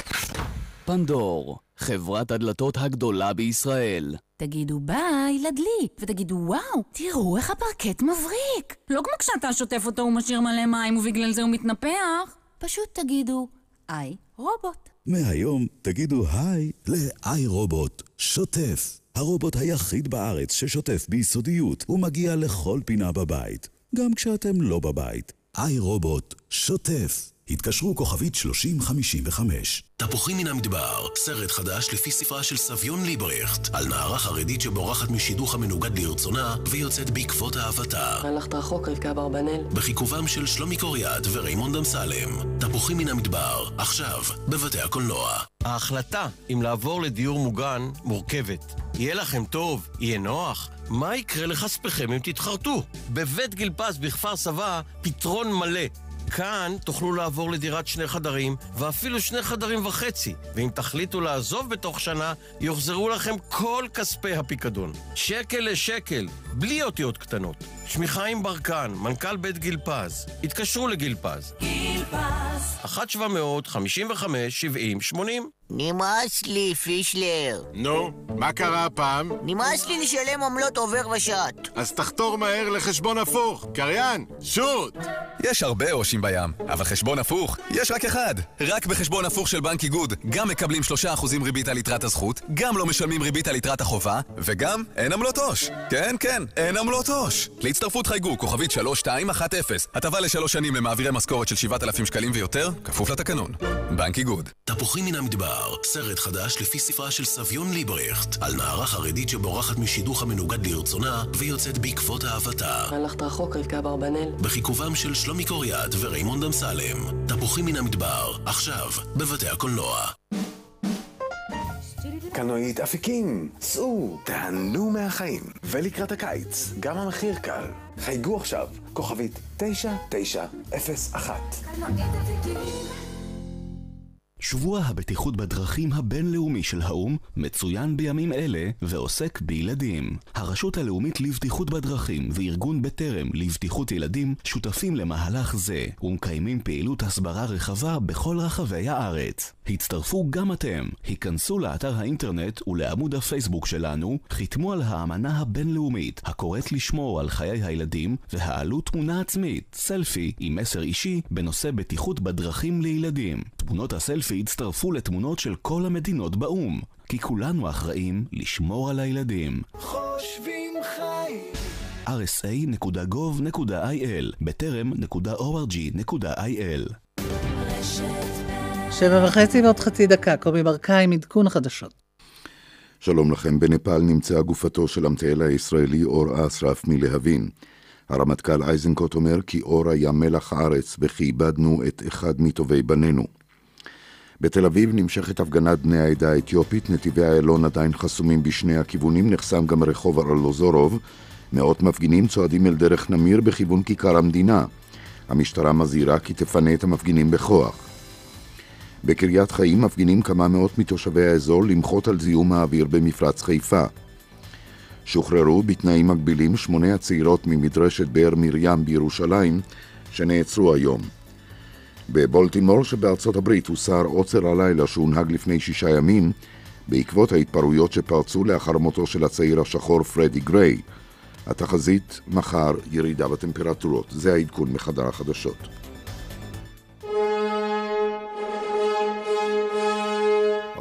פנדור, חברת הדלתות הגדולה בישראל. תגידו ביי לדלי, ותגידו וואו, תראו איך הפרקט מבריק. לא כמו כשאתה שוטף אותו ומשאיר מלא מים ובגלל זה הוא מתנפח. פשוט תגידו, איי רובוט. מהיום תגידו היי לאיי רובוט, שוטף. הרובוט היחיד בארץ ששוטף ביסודיות ומגיע לכל פינה בבית, גם כשאתם לא בבית. איי רובוט, שוטף. התקשרו כוכבית 3055. תפוחים מן המדבר, סרט חדש לפי ספרה של סביון ליברכט, על נערה חרדית שבורחת משידוך המנוגד לרצונה ויוצאת בעקבות אהבתה. הלכת רחוק, רבקה ברבנאל. בחיכובם של שלומי קוריאט וריימונד אמסלם. תפוחים מן המדבר, עכשיו, בבתי הקולנוע. ההחלטה אם לעבור לדיור מוגן מורכבת. יהיה לכם טוב, יהיה נוח. מה יקרה לכספיכם אם תתחרטו? בבית גיל פז בכפר סבא, פתרון מלא. כאן תוכלו לעבור לדירת שני חדרים, ואפילו שני חדרים וחצי. ואם תחליטו לעזוב בתוך שנה, יוחזרו לכם כל כספי הפיקדון. שקל לשקל, בלי אותיות קטנות. שמי חיים ברקן, מנכ"ל בית גיל פז. התקשרו לגיל פז. גיל פז. 1 700 55 70 80 נמאס לי, פישלר. נו, מה קרה הפעם? נמאס לי לשלם עמלות עובר ושת. אז תחתור מהר לחשבון הפוך. קריין, שוט! יש הרבה עושים בים, אבל חשבון הפוך, יש רק אחד. רק בחשבון הפוך של בנק איגוד, גם מקבלים 3% ריבית על יתרת הזכות, גם לא משלמים ריבית על יתרת החובה, וגם אין עמלות עו"ש. כן, כן, אין עמלות עו"ש. להצטרפות חייגו, כוכבית 3210. הטבה לשלוש שנים למעבירי משכורת של 7,000 שקלים ויותר, כפוף לתקנון. בנק איגוד. תפוחים מן המדבר, סרט חדש לפי ספרה של סביון ליברכט, על נערה חרדית שבורחת משידוך המנוגד לרצונה ויוצאת בעקבות אהבתה. הלכת רחוק, רבקה ברבנאל. בחיכובם של שלומי קוריאט וריימונד אמסלם. תפוחים מן המדבר, עכשיו, בבתי הקולנוע. קנועית אפיקים. סעו, תהנו מהחיים. ולקראת הקיץ, גם המחיר קל. חייגו עכשיו, כוכבית 9901. שבוע הבטיחות בדרכים הבינלאומי של האו"ם מצוין בימים אלה ועוסק בילדים. הרשות הלאומית לבטיחות בדרכים וארגון בטרם לבטיחות ילדים שותפים למהלך זה ומקיימים פעילות הסברה רחבה בכל רחבי הארץ. הצטרפו גם אתם, היכנסו לאתר האינטרנט ולעמוד הפייסבוק שלנו, חיתמו על האמנה הבינלאומית הקוראת לשמור על חיי הילדים והעלו תמונה עצמית, סלפי עם מסר אישי בנושא בטיחות בדרכים לילדים. תמונות הסלפי הצטרפו לתמונות של כל המדינות באו"ם, כי כולנו אחראים לשמור על הילדים. חושבים חיים rsa.gov.il בטרם.org.il שבע וחצי ועוד חצי דקה, קובי ברקאי עם עדכון חדשות. שלום לכם, בנפאל נמצאה גופתו של המטייל הישראלי אור אסרף מלהבין. הרמטכ"ל איזנקוט אומר כי אור היה מלח הארץ וכי איבדנו את אחד מטובי בנינו. בתל אביב נמשכת הפגנת בני העדה האתיופית, נתיבי איילון עדיין חסומים בשני הכיוונים, נחסם גם רחוב ארלוזורוב. מאות מפגינים צועדים אל דרך נמיר בכיוון כיכר המדינה. המשטרה מזהירה כי תפנה את המפגינים בכוח. בקריית חיים מפגינים כמה מאות מתושבי האזור למחות על זיהום האוויר במפרץ חיפה. שוחררו בתנאים מגבילים שמונה הצעירות ממדרשת באר מרים בירושלים, שנעצרו היום. בבולטימור שבארצות הברית הוסר עוצר הלילה שהונהג לפני שישה ימים בעקבות ההתפרעויות שפרצו לאחר מותו של הצעיר השחור פרדי גריי. התחזית מחר ירידה בטמפרטורות. זה העדכון מחדר החדשות.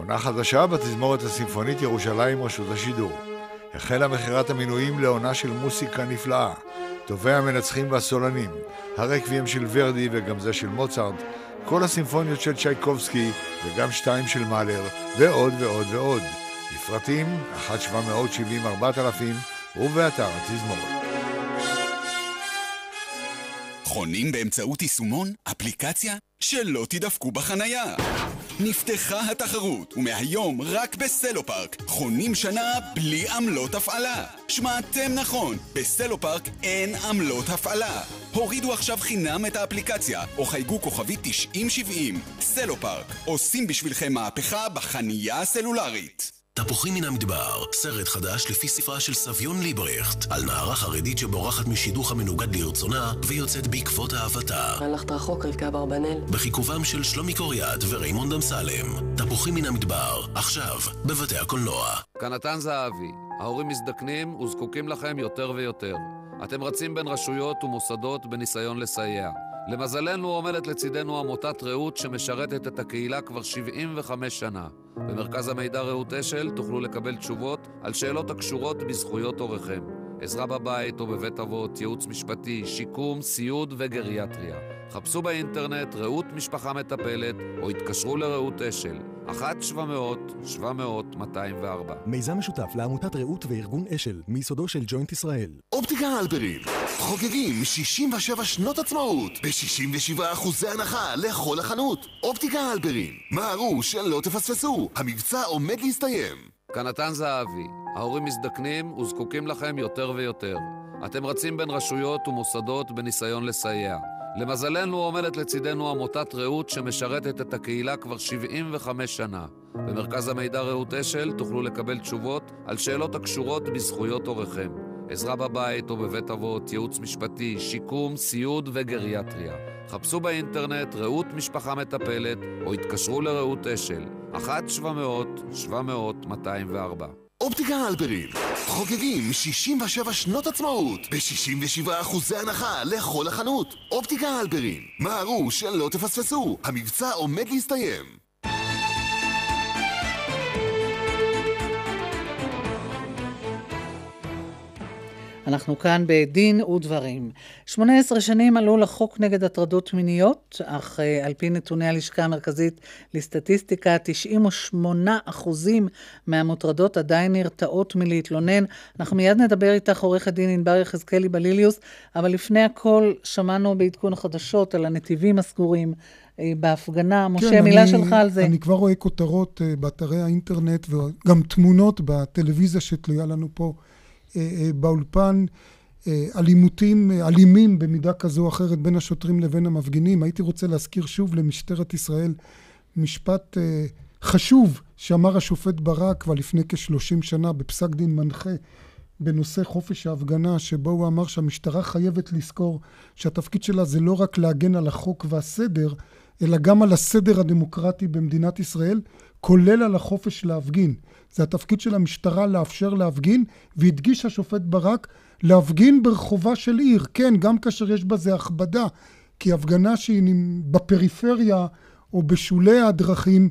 עונה חדשה בתזמורת הסימפונית ירושלים רשות השידור. החלה מכירת המינויים לעונה של מוסיקה נפלאה. טובי המנצחים והסולנים, הרקבים של ורדי וגם זה של מוצרט, כל הסימפוניות של צ'ייקובסקי וגם שתיים של מאלר, ועוד ועוד ועוד. לפרטים 1-770-4000 ובאתר התזמורת. חונים באמצעות יישומון? אפליקציה? שלא תדפקו בחנייה. נפתחה התחרות, ומהיום רק בסלופארק חונים שנה בלי עמלות הפעלה. שמעתם נכון, בסלופארק אין עמלות הפעלה. הורידו עכשיו חינם את האפליקציה, או חייגו כוכבי 9070. סלופארק, עושים בשבילכם מהפכה בחנייה הסלולרית. תפוחים מן המדבר, סרט חדש לפי ספרה של סביון ליברכט, על נערה חרדית שבורחת משידוך המנוגד לרצונה ויוצאת בעקבות אהבתה. הלכת רחוק, רבקה אברבנאל. בכיכובם של שלומי קוריאט וריימונד אמסלם. תפוחים מן המדבר, עכשיו, בבתי הקולנוע. כאן נתן זהבי, ההורים מזדקנים וזקוקים לכם יותר ויותר. אתם רצים בין רשויות ומוסדות בניסיון לסייע. למזלנו עומדת לצידנו עמותת רעות שמשרתת את הקהילה כבר 75 שנה. במרכז המידע רעות אשל תוכלו לקבל תשובות על שאלות הקשורות בזכויות הוריכם. עזרה בבית או בבית אבות, ייעוץ משפטי, שיקום, סיעוד וגריאטריה. חפשו באינטרנט רעות משפחה מטפלת או התקשרו לרעות אשל, 1-700-700-204. מיזם משותף לעמותת רעות וארגון אשל, מיסודו של ג'וינט ישראל. אופטיקה הלפרין, חוגגים 67 שנות עצמאות, ב-67 אחוזי הנחה לכל החנות. אופטיקה הלפרין, מהרו שלא תפספסו, המבצע עומד להסתיים. כנתן זהבי, ההורים מזדקנים וזקוקים לכם יותר ויותר. אתם רצים בין רשויות ומוסדות בניסיון לסייע. למזלנו עומדת לצידנו עמותת רעות שמשרתת את הקהילה כבר 75 שנה. במרכז המידע רעות אשל תוכלו לקבל תשובות על שאלות הקשורות בזכויות הוריכם. עזרה בבית או בבית אבות, ייעוץ משפטי, שיקום, סיעוד וגריאטריה. חפשו באינטרנט רעות משפחה מטפלת או התקשרו לרעות אשל, 1-700-700-204. אופטיקה הלפרין, חוגגים 67 שנות עצמאות, ב-67 אחוזי הנחה לכל החנות. אופטיקה הלפרין, מהרו שלא תפספסו, המבצע עומד להסתיים. אנחנו כאן בדין ודברים. 18 שנים עלו לחוק נגד הטרדות מיניות, אך uh, על פי נתוני הלשכה המרכזית לסטטיסטיקה, 98% מהמוטרדות עדיין נרתעות מלהתלונן. אנחנו מיד נדבר איתך, עורכת דין ענבר יחזקאלי בליליוס, אבל לפני הכל שמענו בעדכון החדשות על הנתיבים הסגורים, אה, בהפגנה. משה, כן, מילה אני, שלך על זה. אני כבר רואה כותרות uh, באתרי האינטרנט וגם תמונות בטלוויזיה שתלויה לנו פה באולפן. אלימותים, אלימים במידה כזו או אחרת בין השוטרים לבין המפגינים. הייתי רוצה להזכיר שוב למשטרת ישראל משפט חשוב שאמר השופט ברק כבר לפני כשלושים שנה בפסק דין מנחה בנושא חופש ההפגנה, שבו הוא אמר שהמשטרה חייבת לזכור שהתפקיד שלה זה לא רק להגן על החוק והסדר, אלא גם על הסדר הדמוקרטי במדינת ישראל, כולל על החופש להפגין. זה התפקיד של המשטרה לאפשר להפגין, והדגיש השופט ברק להפגין ברחובה של עיר. כן, גם כאשר יש בזה הכבדה, כי הפגנה שהיא בפריפריה או בשולי הדרכים,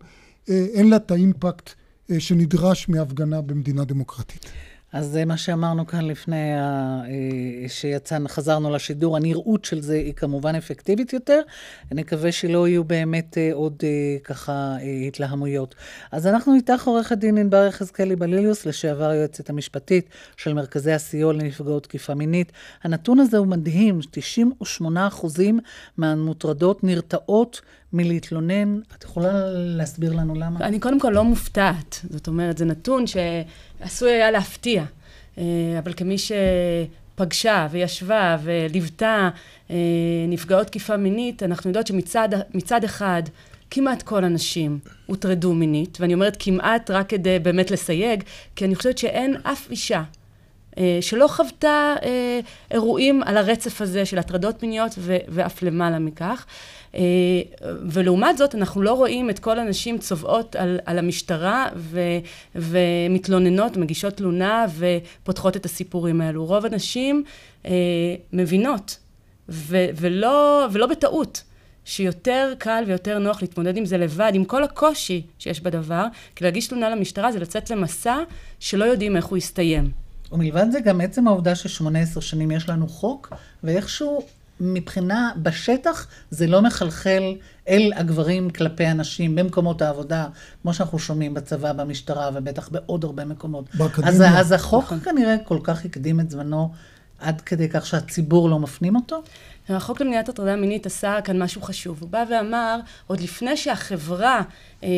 אה, אין לה את האימפקט אה, שנדרש מהפגנה במדינה דמוקרטית. אז זה מה שאמרנו כאן לפני אה, שיצאנו, חזרנו לשידור. הנראות של זה היא כמובן אפקטיבית יותר. נקווה שלא יהיו באמת אה, עוד אה, ככה התלהמויות. אז אנחנו איתך, עורכת דין ענבר יחזקאלי בליליוס, לשעבר היועצת המשפטית של מרכזי הסיוע לנפגעות תקיפה מינית. הנתון הזה הוא מדהים, 98% מהמוטרדות נרתעות מלהתלונן. את יכולה להסביר לנו למה? אני קודם כל לא מופתעת. זאת אומרת, זה נתון שעשוי היה להפתיע. אה, אבל כמי שפגשה וישבה וליוותה אה, נפגעות תקיפה מינית, אנחנו יודעות שמצד אחד, כמעט כל הנשים הוטרדו מינית, ואני אומרת כמעט רק כדי באמת לסייג, כי אני חושבת שאין אף אישה שלא חוותה אירועים על הרצף הזה של הטרדות מיניות ואף למעלה מכך. אה, ולעומת זאת, אנחנו לא רואים את כל הנשים צובעות על, על המשטרה ו, ומתלוננות, מגישות תלונה ופותחות את הסיפורים האלו. רוב הנשים אה, מבינות, ו, ולא, ולא בטעות. שיותר קל ויותר נוח להתמודד עם זה לבד, עם כל הקושי שיש בדבר, כי להגיש תלונה למשטרה זה לצאת למסע שלא יודעים איך הוא יסתיים. ומלבד זה גם עצם העובדה ש-18 שנים יש לנו חוק, ואיכשהו מבחינה, בשטח זה לא מחלחל אל הגברים כלפי הנשים במקומות העבודה, כמו שאנחנו שומעים בצבא, במשטרה, ובטח בעוד הרבה מקומות. באקדמיה. אז, אז החוק נכון. כנראה כל כך הקדים את זמנו, עד כדי כך שהציבור לא מפנים אותו? החוק למניעת הטרדה מינית עשה כאן משהו חשוב. הוא בא ואמר, עוד לפני שהחברה אה,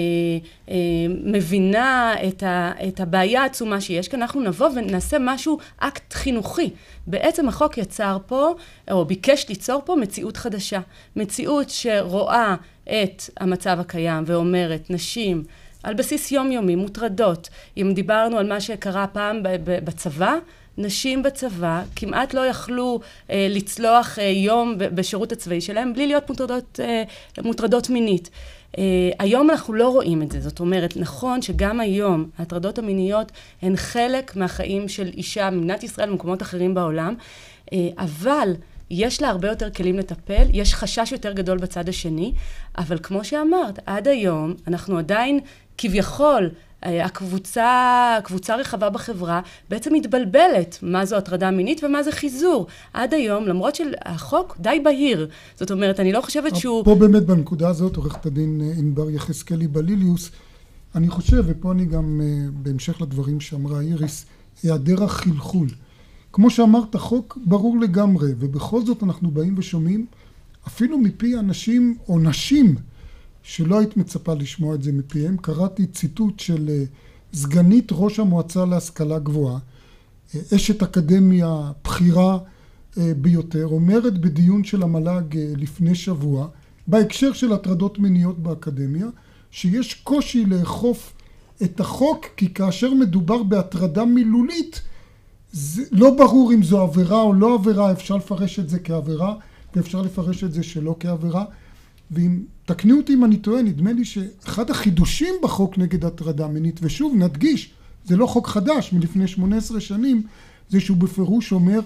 אה, מבינה את, ה, את הבעיה העצומה שיש כאן, אנחנו נבוא ונעשה משהו, אקט חינוכי. בעצם החוק יצר פה, או ביקש ליצור פה מציאות חדשה. מציאות שרואה את המצב הקיים ואומרת, נשים, על בסיס יומיומי, מוטרדות. אם דיברנו על מה שקרה פעם בצבא, נשים בצבא כמעט לא יכלו אה, לצלוח אה, יום בשירות הצבאי שלהם בלי להיות מוטרדות, אה, מוטרדות מינית. אה, היום אנחנו לא רואים את זה, זאת אומרת, נכון שגם היום ההטרדות המיניות הן חלק מהחיים של אישה במדינת ישראל ובמקומות אחרים בעולם, אה, אבל יש לה הרבה יותר כלים לטפל, יש חשש יותר גדול בצד השני, אבל כמו שאמרת, עד היום אנחנו עדיין כביכול אה, הקבוצה, קבוצה רחבה בחברה בעצם מתבלבלת מה זו הטרדה מינית ומה זה חיזור. עד היום, למרות שהחוק די בהיר. זאת אומרת, אני לא חושבת שהוא... פה באמת בנקודה הזאת, עורכת הדין אה, ענבר יחזקאלי בליליוס, אני חושב, ופה אני גם, אה, בהמשך לדברים שאמרה איריס, היעדר החלחול. כמו שאמרת, החוק ברור לגמרי, ובכל זאת אנחנו באים ושומעים, אפילו מפי אנשים או נשים, שלא היית מצפה לשמוע את זה מפיהם. קראתי ציטוט של אה, סגנית ראש המועצה להשכלה גבוהה, אה, אשת אקדמיה בכירה אה, ביותר, אומרת בדיון של המל"ג לפני שבוע, בהקשר של הטרדות מיניות באקדמיה, שיש קושי לאכוף את החוק, כי כאשר מדובר בהטרדה מילולית, זה לא ברור אם זו עבירה או לא עבירה, אפשר לפרש את זה כעבירה ואפשר לפרש את זה שלא כעבירה. ואם, תקני אותי אם אני טועה, נדמה לי שאחד החידושים בחוק נגד הטרדה מינית, ושוב נדגיש, זה לא חוק חדש מלפני 18 שנים, זה שהוא בפירוש אומר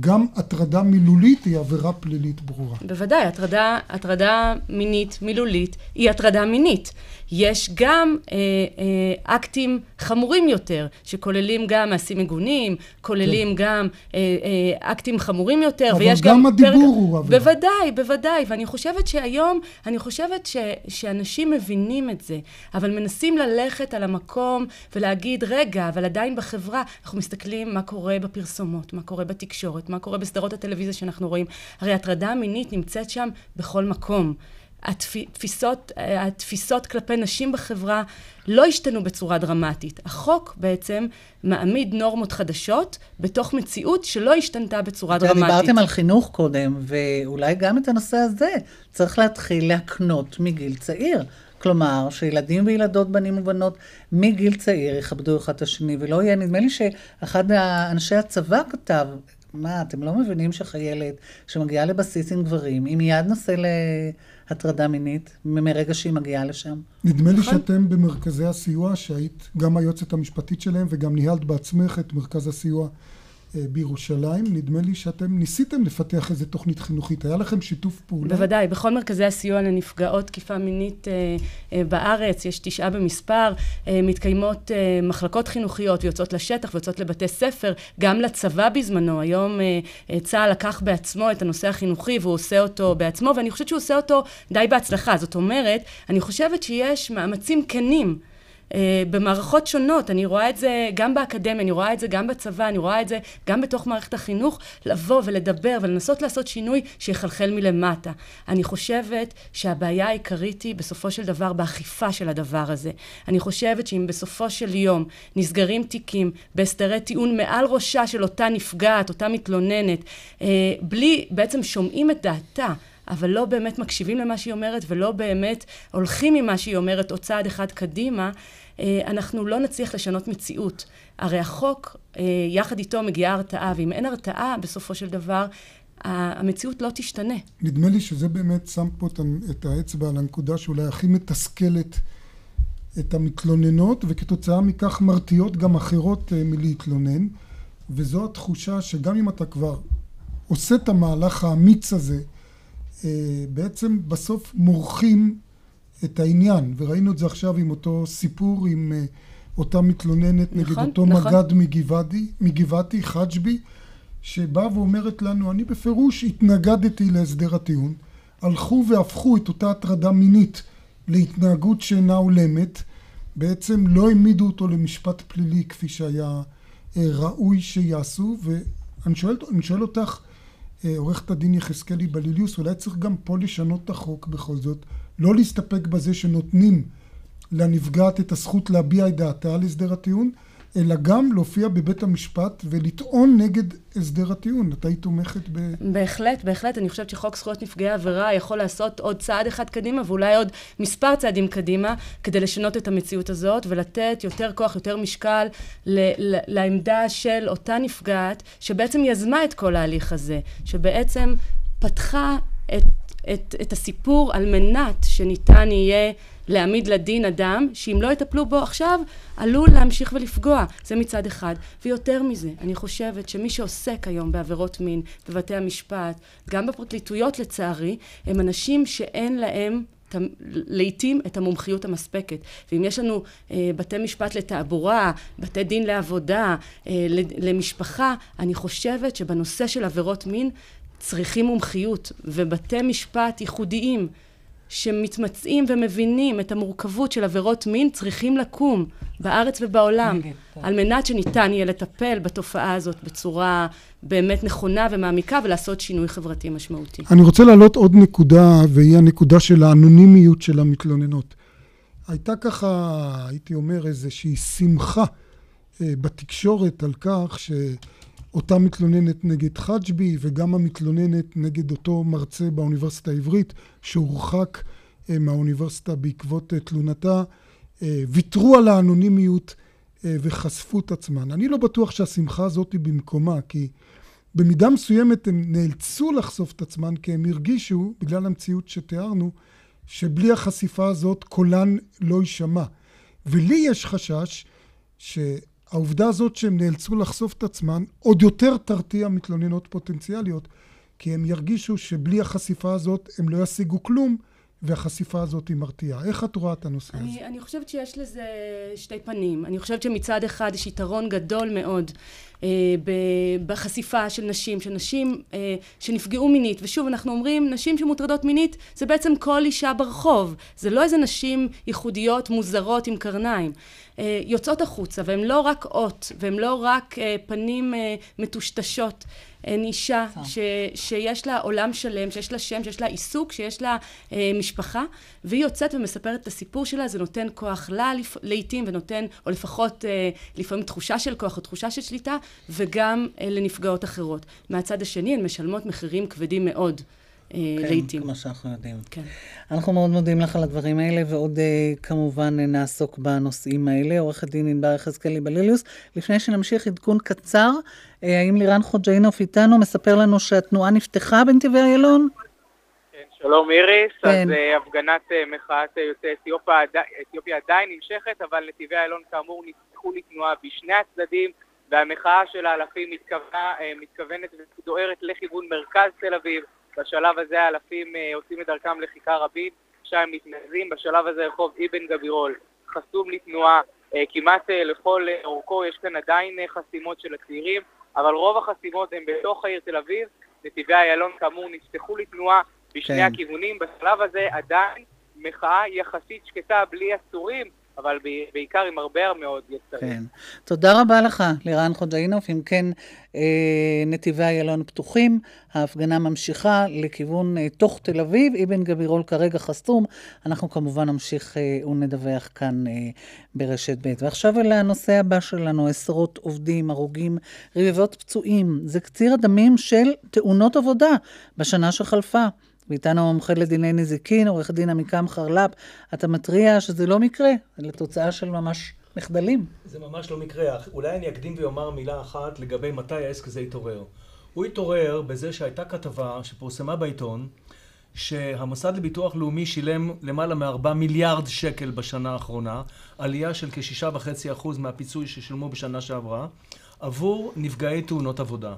גם הטרדה מילולית היא עבירה פלילית ברורה. בוודאי, הטרדה, הטרדה מינית, מילולית, היא הטרדה מינית. יש גם אה, אה, אקטים חמורים יותר, שכוללים גם מעשים מגונים, כוללים כן. גם אה, אה, אקטים חמורים יותר, ויש גם... אבל גם הדיבור פרק... הוא עבירה. בוודאי, בוודאי, ואני חושבת שהיום, אני חושבת ש, שאנשים מבינים את זה, אבל מנסים ללכת על המקום ולהגיד, רגע, אבל עדיין בחברה, אנחנו מסתכלים מה קורה בפרסומות, מה קורה בתקשורת, מה קורה בסדרות הטלוויזיה שאנחנו רואים. הרי הטרדה מינית נמצאת שם בכל מקום. התפיסות, התפיסות כלפי נשים בחברה לא השתנו בצורה דרמטית. החוק בעצם מעמיד נורמות חדשות בתוך מציאות שלא השתנתה בצורה דרמטית. דיברתם על חינוך קודם, ואולי גם את הנושא הזה צריך להתחיל להקנות מגיל צעיר. כלומר, שילדים וילדות, בנים ובנות, מגיל צעיר יכבדו אחד את השני, ולא יהיה, נדמה לי שאחד אנשי הצבא כתב, מה, אתם לא מבינים שחיילת שמגיעה לבסיס עם גברים, היא מיד נושא להטרדה מינית מרגע שהיא מגיעה לשם? נדמה לי שאתם במרכזי הסיוע, שהיית גם היועצת המשפטית שלהם וגם ניהלת בעצמך את מרכז הסיוע בירושלים. נדמה לי שאתם ניסיתם לפתח איזו תוכנית חינוכית. היה לכם שיתוף פעולה? בוודאי. בכל מרכזי הסיוע לנפגעות תקיפה מינית אה, אה, בארץ, יש תשעה במספר, אה, מתקיימות אה, מחלקות חינוכיות ויוצאות לשטח ויוצאות לבתי ספר, גם לצבא בזמנו. היום אה, אה, צה"ל לקח בעצמו את הנושא החינוכי והוא עושה אותו בעצמו, ואני חושבת שהוא עושה אותו די בהצלחה. זאת אומרת, אני חושבת שיש מאמצים כנים. אה, במערכות שונות, אני רואה את זה גם באקדמיה, אני רואה את זה גם בצבא, אני רואה את זה גם בתוך מערכת החינוך, לבוא ולדבר ולנסות לעשות שינוי שיחלחל מלמטה. אני חושבת שהבעיה העיקרית היא בסופו של דבר באכיפה של הדבר הזה. אני חושבת שאם בסופו של יום נסגרים תיקים בהסדרי טיעון מעל ראשה של אותה נפגעת, אותה מתלוננת, אה, בלי, בעצם שומעים את דעתה, אבל לא באמת מקשיבים למה שהיא אומרת ולא באמת הולכים ממה שהיא אומרת עוד צעד אחד קדימה, אנחנו לא נצליח לשנות מציאות. הרי החוק, אה, יחד איתו מגיעה הרתעה, ואם אין הרתעה, בסופו של דבר, המציאות לא תשתנה. נדמה לי שזה באמת שם פה את האצבע על הנקודה שאולי הכי מתסכלת את המתלוננות, וכתוצאה מכך מרתיעות גם אחרות אה, מלהתלונן, וזו התחושה שגם אם אתה כבר עושה את המהלך האמיץ הזה, בעצם בסוף מורחים את העניין, וראינו את זה עכשיו עם אותו סיפור עם uh, אותה מתלוננת נכון, נגד אותו נכון. מג"ד מגבעתי, מגבעתי, חג'בי, שבאה ואומרת לנו, אני בפירוש התנגדתי להסדר הטיעון, הלכו והפכו את אותה הטרדה מינית להתנהגות שאינה הולמת, בעצם לא העמידו אותו למשפט פלילי כפי שהיה uh, ראוי שיעשו, ואני שואל, שואל אותך, uh, עורכת הדין יחזקאלי בליליוס, אולי צריך גם פה לשנות את החוק בכל זאת, לא להסתפק בזה שנותנים לנפגעת את הזכות להביע את דעתה על הסדר הטיעון, אלא גם להופיע בבית המשפט ולטעון נגד הסדר הטיעון. את היית תומכת ב... בהחלט, בהחלט. אני חושבת שחוק זכויות נפגעי עבירה יכול לעשות עוד צעד אחד קדימה, ואולי עוד מספר צעדים קדימה, כדי לשנות את המציאות הזאת, ולתת יותר כוח, יותר משקל ל- ל- לעמדה של אותה נפגעת, שבעצם יזמה את כל ההליך הזה, שבעצם פתחה את את, את הסיפור על מנת שניתן יהיה להעמיד לדין אדם שאם לא יטפלו בו עכשיו עלול להמשיך ולפגוע. זה מצד אחד. ויותר מזה אני חושבת שמי שעוסק היום בעבירות מין בבתי המשפט גם בפרקליטויות לצערי הם אנשים שאין להם לעתים את המומחיות המספקת. ואם יש לנו אה, בתי משפט לתעבורה בתי דין לעבודה אה, למשפחה אני חושבת שבנושא של עבירות מין צריכים מומחיות ובתי משפט ייחודיים שמתמצאים ומבינים את המורכבות של עבירות מין צריכים לקום בארץ ובעולם על מנת שניתן יהיה לטפל בתופעה הזאת בצורה באמת נכונה ומעמיקה ולעשות שינוי חברתי משמעותי. אני רוצה להעלות עוד נקודה והיא הנקודה של האנונימיות של המתלוננות. הייתה ככה, הייתי אומר, איזושהי שמחה אה, בתקשורת על כך ש... אותה מתלוננת נגד חג'בי וגם המתלוננת נגד אותו מרצה באוניברסיטה העברית שהורחק אה, מהאוניברסיטה בעקבות אה, תלונתה, אה, ויתרו על האנונימיות וחשפו את עצמן. אני לא בטוח שהשמחה הזאת היא במקומה, כי במידה מסוימת הם נאלצו לחשוף את עצמן כי הם הרגישו, בגלל המציאות שתיארנו, שבלי החשיפה הזאת קולן לא יישמע. ולי יש חשש ש... העובדה הזאת שהם נאלצו לחשוף את עצמן עוד יותר תרתיע מתלוננות פוטנציאליות, כי הם ירגישו שבלי החשיפה הזאת הם לא ישיגו כלום, והחשיפה הזאת היא מרתיעה. איך את רואה את הנושא אני, הזה? אני חושבת שיש לזה שתי פנים. אני חושבת שמצד אחד יש יתרון גדול מאוד בחשיפה של נשים, של נשים שנפגעו מינית. ושוב, אנחנו אומרים, נשים שמוטרדות מינית זה בעצם כל אישה ברחוב. זה לא איזה נשים ייחודיות, מוזרות עם קרניים. יוצאות החוצה, והן לא רק אות, והן לא רק פנים מטושטשות. הן אישה ש, שיש לה עולם שלם, שיש לה שם, שיש לה עיסוק, שיש לה אה, משפחה, והיא יוצאת ומספרת את הסיפור שלה, זה נותן כוח לה לפ, לעיתים, ונותן, או לפחות אה, לפעמים תחושה של כוח או תחושה של שליטה, וגם אה, לנפגעות אחרות. מהצד השני, הן משלמות מחירים כבדים מאוד. כן, לעיתים. כמו שאנחנו יודעים. כן. אנחנו מאוד מודים לך על הדברים האלה, ועוד כמובן נעסוק בנושאים האלה. עורכת דין ענבר יחזקאלי בליליוס. לפני שנמשיך, עדכון קצר, האם לירן חוג'יינוף איתנו מספר לנו שהתנועה נפתחה בנתיבי איילון? כן, שלום איריס, כן. אז הפגנת מחאת יוצאי אתיופיה, אתיופיה עדיין נמשכת, אבל נתיבי איילון כאמור נפתחו לתנועה בשני הצדדים. והמחאה של האלפים מתכוונת ודוהרת לכיוון מרכז תל אביב, בשלב הזה האלפים אה, עושים את דרכם לכיכר רבין, שם מתנגזים, בשלב הזה רחוב אבן גבירול חסום לתנועה אה, כמעט אה, לכל אורכו, יש כאן עדיין חסימות של הצעירים, אבל רוב החסימות הן בתוך העיר תל אביב, נתיבי איילון כאמור נפתחו לתנועה בשני כן. הכיוונים, בשלב הזה עדיין מחאה יחסית שקטה בלי עצורים, אבל בעיקר עם הרבה מאוד יצרים. כן. תודה רבה לך, לירן חודאינוף. אם כן, אה, נתיבי איילון פתוחים, ההפגנה ממשיכה לכיוון אה, תוך תל אביב, אבן גבירול כרגע חסום. אנחנו כמובן נמשיך אה, ונדווח כאן ברשת ב'. ועכשיו אל הנושא הבא שלנו, עשרות עובדים, הרוגים, רבבות פצועים. זה קציר הדמים של תאונות עבודה בשנה שחלפה. ואיתנו המומחה לדיני נזיקין, עורך דין עמיקם חרל"פ, אתה מתריע שזה לא מקרה, אלא תוצאה של ממש מחדלים. זה ממש לא מקרה. אולי אני אקדים ואומר מילה אחת לגבי מתי העסק הזה התעורר. הוא התעורר בזה שהייתה כתבה שפורסמה בעיתון, שהמוסד לביטוח לאומי שילם למעלה מארבע מיליארד שקל בשנה האחרונה, עלייה של כשישה וחצי אחוז מהפיצוי ששילמו בשנה שעברה, עבור נפגעי תאונות עבודה.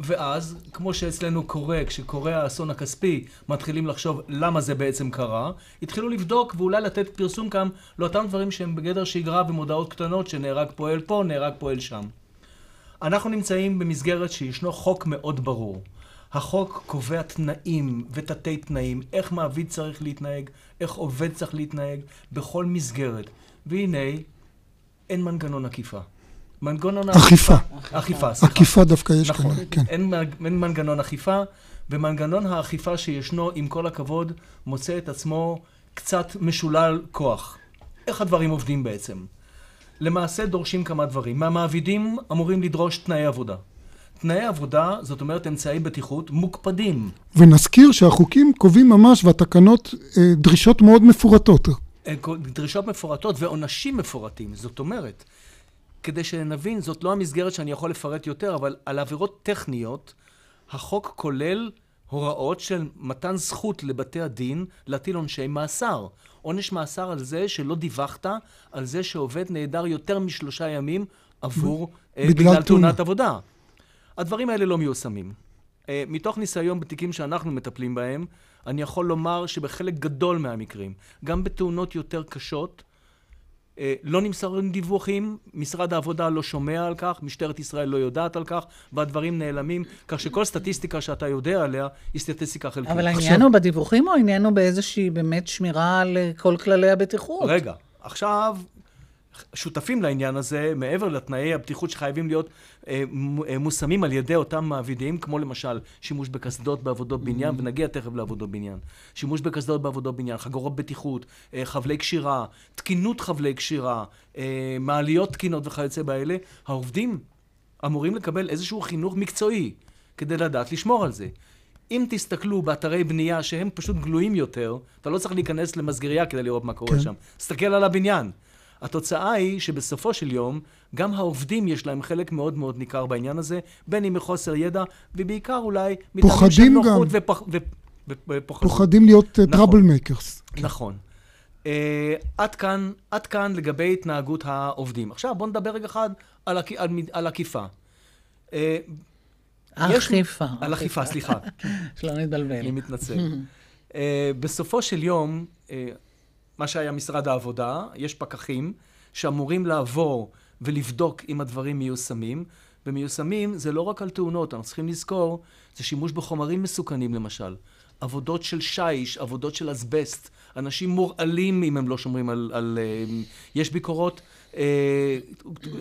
ואז, כמו שאצלנו קורה, כשקורה האסון הכספי, מתחילים לחשוב למה זה בעצם קרה, התחילו לבדוק ואולי לתת פרסום כאן לאותם דברים שהם בגדר שגרה ומודעות קטנות שנהרג פועל פה, נהרג פועל שם. אנחנו נמצאים במסגרת שישנו חוק מאוד ברור. החוק קובע תנאים ותתי תנאים, איך מעביד צריך להתנהג, איך עובד צריך להתנהג, בכל מסגרת. והנה, אין מנגנון עקיפה. מנגנון אכיפה. אכיפה, סליחה. אכיפה דווקא יש נכון. כאן, כן. אין, אין מנגנון אכיפה, ומנגנון האכיפה שישנו, עם כל הכבוד, מוצא את עצמו קצת משולל כוח. איך הדברים עובדים בעצם? למעשה דורשים כמה דברים. מהמעבידים אמורים לדרוש תנאי עבודה. תנאי עבודה, זאת אומרת אמצעי בטיחות, מוקפדים. ונזכיר שהחוקים קובעים ממש, והתקנות, אה, דרישות מאוד מפורטות. אה, דרישות מפורטות ועונשים מפורטים. זאת אומרת, כדי שנבין, זאת לא המסגרת שאני יכול לפרט יותר, אבל על עבירות טכניות, החוק כולל הוראות של מתן זכות לבתי הדין להטיל עונשי מאסר. עונש מאסר על זה שלא דיווחת על זה שעובד נעדר יותר משלושה ימים עבור, אה, בגלל, בגלל תאונת עבודה. הדברים האלה לא מיושמים. אה, מתוך ניסיון בתיקים שאנחנו מטפלים בהם, אני יכול לומר שבחלק גדול מהמקרים, גם בתאונות יותר קשות, לא נמסרים דיווחים, משרד העבודה לא שומע על כך, משטרת ישראל לא יודעת על כך, והדברים נעלמים, כך שכל סטטיסטיקה שאתה יודע עליה היא סטטיסטיקה חלקית. אבל העניין עכשיו... הוא בדיווחים או העניין הוא באיזושהי באמת שמירה על כל כללי הבטיחות? רגע, עכשיו שותפים לעניין הזה, מעבר לתנאי הבטיחות שחייבים להיות אה, אה, מושמים על ידי אותם מעבידים, כמו למשל שימוש בקסדות בעבודות בניין, mm-hmm. ונגיע תכף לעבודות בניין. שימוש בקסדות בעבודות בניין, חגורות בטיחות, אה, חבלי קשירה, תקינות חבלי קשירה, אה, מעליות תקינות וכיוצא באלה, העובדים אמורים לקבל איזשהו חינוך מקצועי כדי לדעת לשמור על זה. אם תסתכלו באתרי בנייה שהם פשוט גלויים יותר, אתה לא צריך להיכנס למסגריה כדי לראות מה קורה כן. שם. תסתכל על הבניין. התוצאה היא שבסופו של יום, גם העובדים יש להם חלק מאוד מאוד ניכר בעניין הזה, בין אם מחוסר ידע, ובעיקר אולי של נוחות ופח... ופוחדים. פוחדים להיות trouble נכון, makers. נכון. אה, עד, כאן, עד כאן לגבי התנהגות העובדים. עכשיו בואו נדבר רגע אחד על, על, על, על עקיפה. אה, אכיפה. יש, על אכיפה, סליחה. שלא נתבלבל. אני מתנצל. uh, בסופו של יום, uh, מה שהיה משרד העבודה, יש פקחים שאמורים לעבור ולבדוק אם הדברים מיושמים, ומיושמים זה לא רק על תאונות, אנחנו צריכים לזכור, זה שימוש בחומרים מסוכנים למשל. עבודות של שיש, עבודות של אסבסט, אנשים מורעלים אם הם לא שומרים על... על יש ביקורות אה,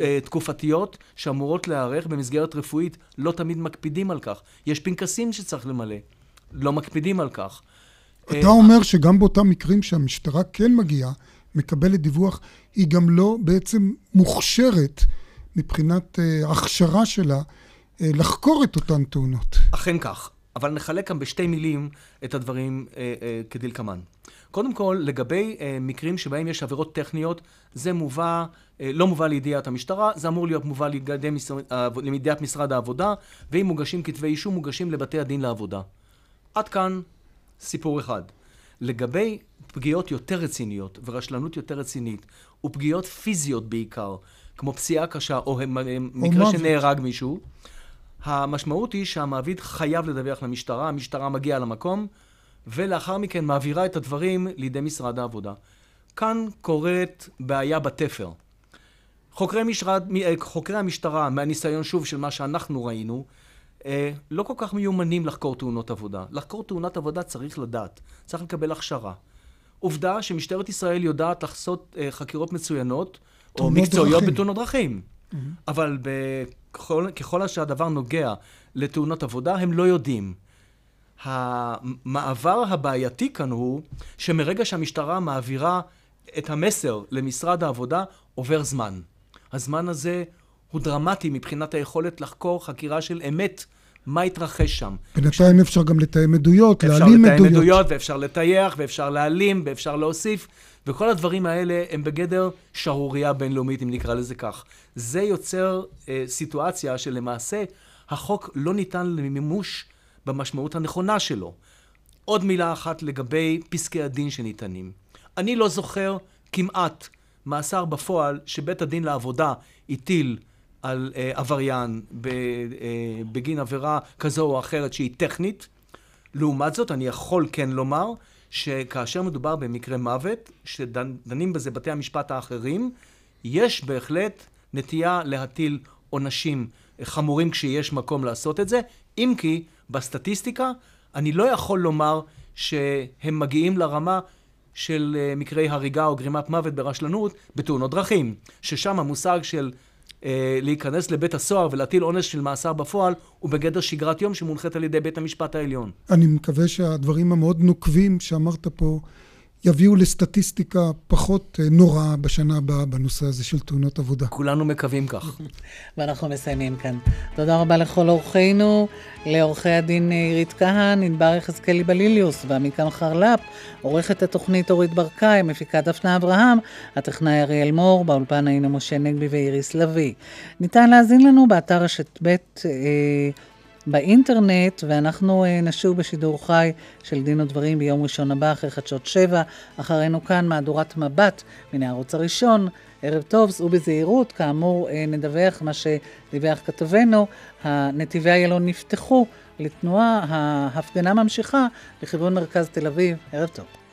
אה, תקופתיות שאמורות להיערך במסגרת רפואית, לא תמיד מקפידים על כך. יש פנקסים שצריך למלא, לא מקפידים על כך. אתה אה, אומר שגם באותם מקרים שהמשטרה כן מגיעה, מקבלת דיווח, היא גם לא בעצם מוכשרת מבחינת הכשרה שלה לחקור את אותן תאונות. אכן כך, אבל נחלק כאן בשתי מילים את הדברים כדלקמן. קודם כל, לגבי אה, מקרים שבהם יש עבירות טכניות, זה מובא, אה, לא מובא לידיעת המשטרה, זה אמור להיות מובא לידי משרד, אה, לידיעת משרד העבודה, ואם מוגשים כתבי אישום, מוגשים לבתי הדין לעבודה. עד כאן סיפור אחד. לגבי פגיעות יותר רציניות ורשלנות יותר רצינית, ופגיעות פיזיות בעיקר, כמו פציעה קשה או מקרה שנהרג מישהו, המשמעות היא שהמעביד חייב לדווח למשטרה, המשטרה מגיעה למקום, ולאחר מכן מעבירה את הדברים לידי משרד העבודה. כאן קורית בעיה בתפר. חוקרי, משרד, אה, חוקרי המשטרה, מהניסיון שוב של מה שאנחנו ראינו, לא כל כך מיומנים לחקור תאונות עבודה. לחקור תאונת עבודה צריך לדעת, צריך לקבל הכשרה. עובדה שמשטרת ישראל יודעת לחסות אה, חקירות מצוינות, או מקצועיות בתאונות דרכים. Mm-hmm. אבל בכל, ככל שהדבר נוגע לתאונות עבודה, הם לא יודעים. המעבר הבעייתי כאן הוא שמרגע שהמשטרה מעבירה את המסר למשרד העבודה, עובר זמן. הזמן הזה הוא דרמטי מבחינת היכולת לחקור חקירה של אמת מה התרחש שם. בינתיים אפשר גם לתאם עדויות, להעלים עדויות. אפשר לתאם עדויות, ואפשר לטייח, ואפשר להעלים, ואפשר להוסיף, וכל הדברים האלה הם בגדר שערורייה בינלאומית, אם נקרא לזה כך. זה יוצר אה, סיטואציה שלמעשה החוק לא ניתן למימוש במשמעות הנכונה שלו. עוד מילה אחת לגבי פסקי הדין שניתנים. אני לא זוכר כמעט מאסר בפועל שבית הדין לעבודה הטיל על אה, עבריין ב, אה, בגין עבירה כזו או אחרת שהיא טכנית. לעומת זאת, אני יכול כן לומר שכאשר מדובר במקרה מוות, שדנים בזה בתי המשפט האחרים, יש בהחלט נטייה להטיל עונשים חמורים כשיש מקום לעשות את זה, אם כי בסטטיסטיקה, אני לא יכול לומר שהם מגיעים לרמה של אה, מקרי הריגה או גרימת מוות ברשלנות בתאונות דרכים, ששם המושג של להיכנס לבית הסוהר ולהטיל עונש של מאסר בפועל הוא בגדר שגרת יום שמונחית על ידי בית המשפט העליון. אני מקווה שהדברים המאוד נוקבים שאמרת פה יביאו לסטטיסטיקה פחות אה, נוראה בשנה הבאה בנושא הזה של תאונות עבודה. כולנו מקווים כך. ואנחנו מסיימים כאן. תודה רבה לכל אורחינו, לעורכי הדין אה, עירית כהן, ענבר יחזקאלי בליליוס ועמיקם חרלפ, עורכת התוכנית אורית ברקאי, מפיקה דפנה אברהם, הטכנאי אריאל מור, באולפן היינו משה נגבי ואיריס לביא. ניתן להאזין לנו באתר רשת ב' אה, באינטרנט, ואנחנו אה, נשוב בשידור חי של דין ודברים ביום ראשון הבא, אחרי חדשות שבע. אחרינו כאן מהדורת מבט מן הערוץ הראשון. ערב טוב, סעו בזהירות, כאמור אה, נדווח מה שדיווח כתבנו, נתיבי איילון נפתחו לתנועה, ההפגנה ממשיכה לכיוון מרכז תל אביב. ערב טוב.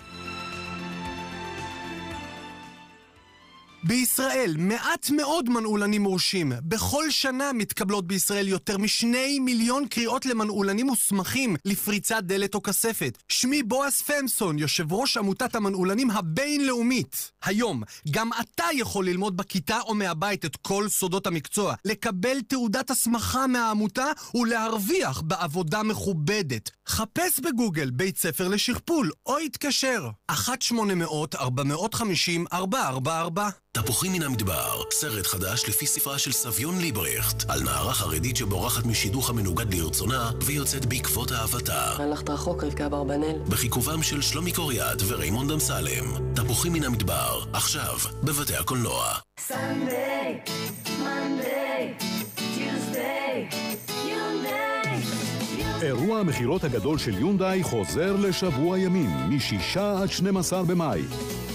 בישראל מעט מאוד מנעולנים מורשים. בכל שנה מתקבלות בישראל יותר משני מיליון קריאות למנעולנים מוסמכים לפריצת דלת או כספת. שמי בועז פמסון, יושב ראש עמותת המנעולנים הבינלאומית. היום, גם אתה יכול ללמוד בכיתה או מהבית את כל סודות המקצוע, לקבל תעודת הסמכה מהעמותה ולהרוויח בעבודה מכובדת. חפש בגוגל בית ספר לשכפול או התקשר. 1-800-450-444 תפוחים מן המדבר, סרט חדש לפי ספרה של סביון ליברכט, על נערה חרדית שבורחת משידוך המנוגד לרצונה ויוצאת בעקבות אהבתה. הלכת רחוק, רבקה אברבנאל. בחיכובם של שלומי קוריאט וריימונד אמסלם. תפוחים מן המדבר, עכשיו, בבתי הקולנוע. Tuesday, אירוע המכירות הגדול של יונדאי חוזר לשבוע ימים, מ-6 עד 12 במאי.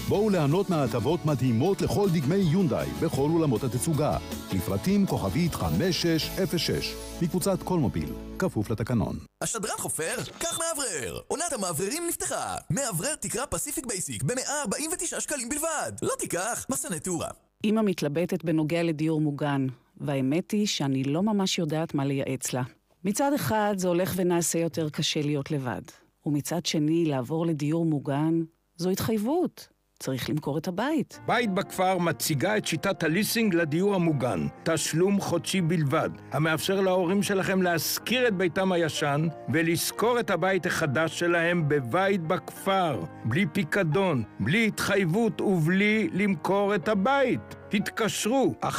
בואו ליהנות מההטבות מדהימות לכל דגמי יונדאי בכל אולמות התצוגה. לפרטים כוכבית 5606, מקבוצת קולמוביל, כפוף לתקנון. השדרן חופר? קח מאוורר! עונת המאווררים נפתחה! מאוורר תקרה פסיפיק בייסיק ב-149 שקלים בלבד! לא תיקח, מחסני תאורה. אמא מתלבטת בנוגע לדיור מוגן. והאמת היא שאני לא ממש יודעת מה לייעץ לה. מצד אחד זה הולך ונעשה יותר קשה להיות לבד, ומצד שני לעבור לדיור מוגן זו התחייבות. צריך למכור את הבית. בית בכפר מציגה את שיטת הליסינג לדיור המוגן, תשלום חודשי בלבד, המאפשר להורים שלכם להשכיר את ביתם הישן ולשכור את הבית החדש שלהם בבית בכפר, בלי פיקדון, בלי התחייבות ובלי למכור את הבית. התקשרו, 1-830-7070,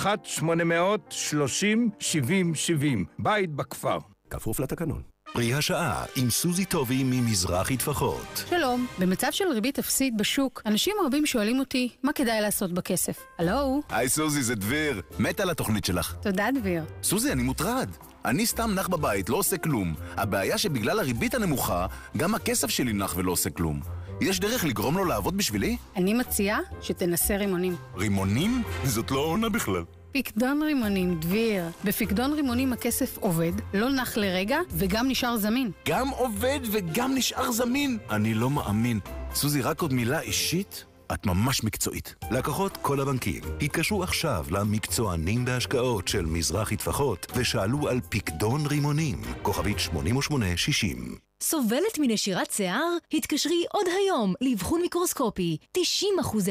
בית בכפר. כפוף לתקנון. פרי השעה עם סוזי טובי ממזרחי טפחות. שלום, במצב של ריבית אפסית בשוק, אנשים רבים שואלים אותי, מה כדאי לעשות בכסף? הלו? היי סוזי, זה דביר. מת על התוכנית שלך. תודה, דביר. סוזי, אני מוטרד. אני סתם נח בבית, לא עושה כלום. הבעיה שבגלל הריבית הנמוכה, גם הכסף שלי נח ולא עושה כלום. יש דרך לגרום לו לעבוד בשבילי? אני מציעה שתנסה רימונים. רימונים? זאת לא עונה בכלל. פיקדון רימונים, דביר. בפיקדון רימונים הכסף עובד, לא נח לרגע, וגם נשאר זמין. גם עובד וגם נשאר זמין? אני לא מאמין. סוזי, רק עוד מילה אישית? את ממש מקצועית. לקוחות כל הבנקים, התקשרו עכשיו למקצוענים בהשקעות של מזרחי טפחות ושאלו על פיקדון רימונים, כוכבית 8860. סובלת מנשירת שיער? התקשרי עוד היום לאבחון מיקרוסקופי. 90%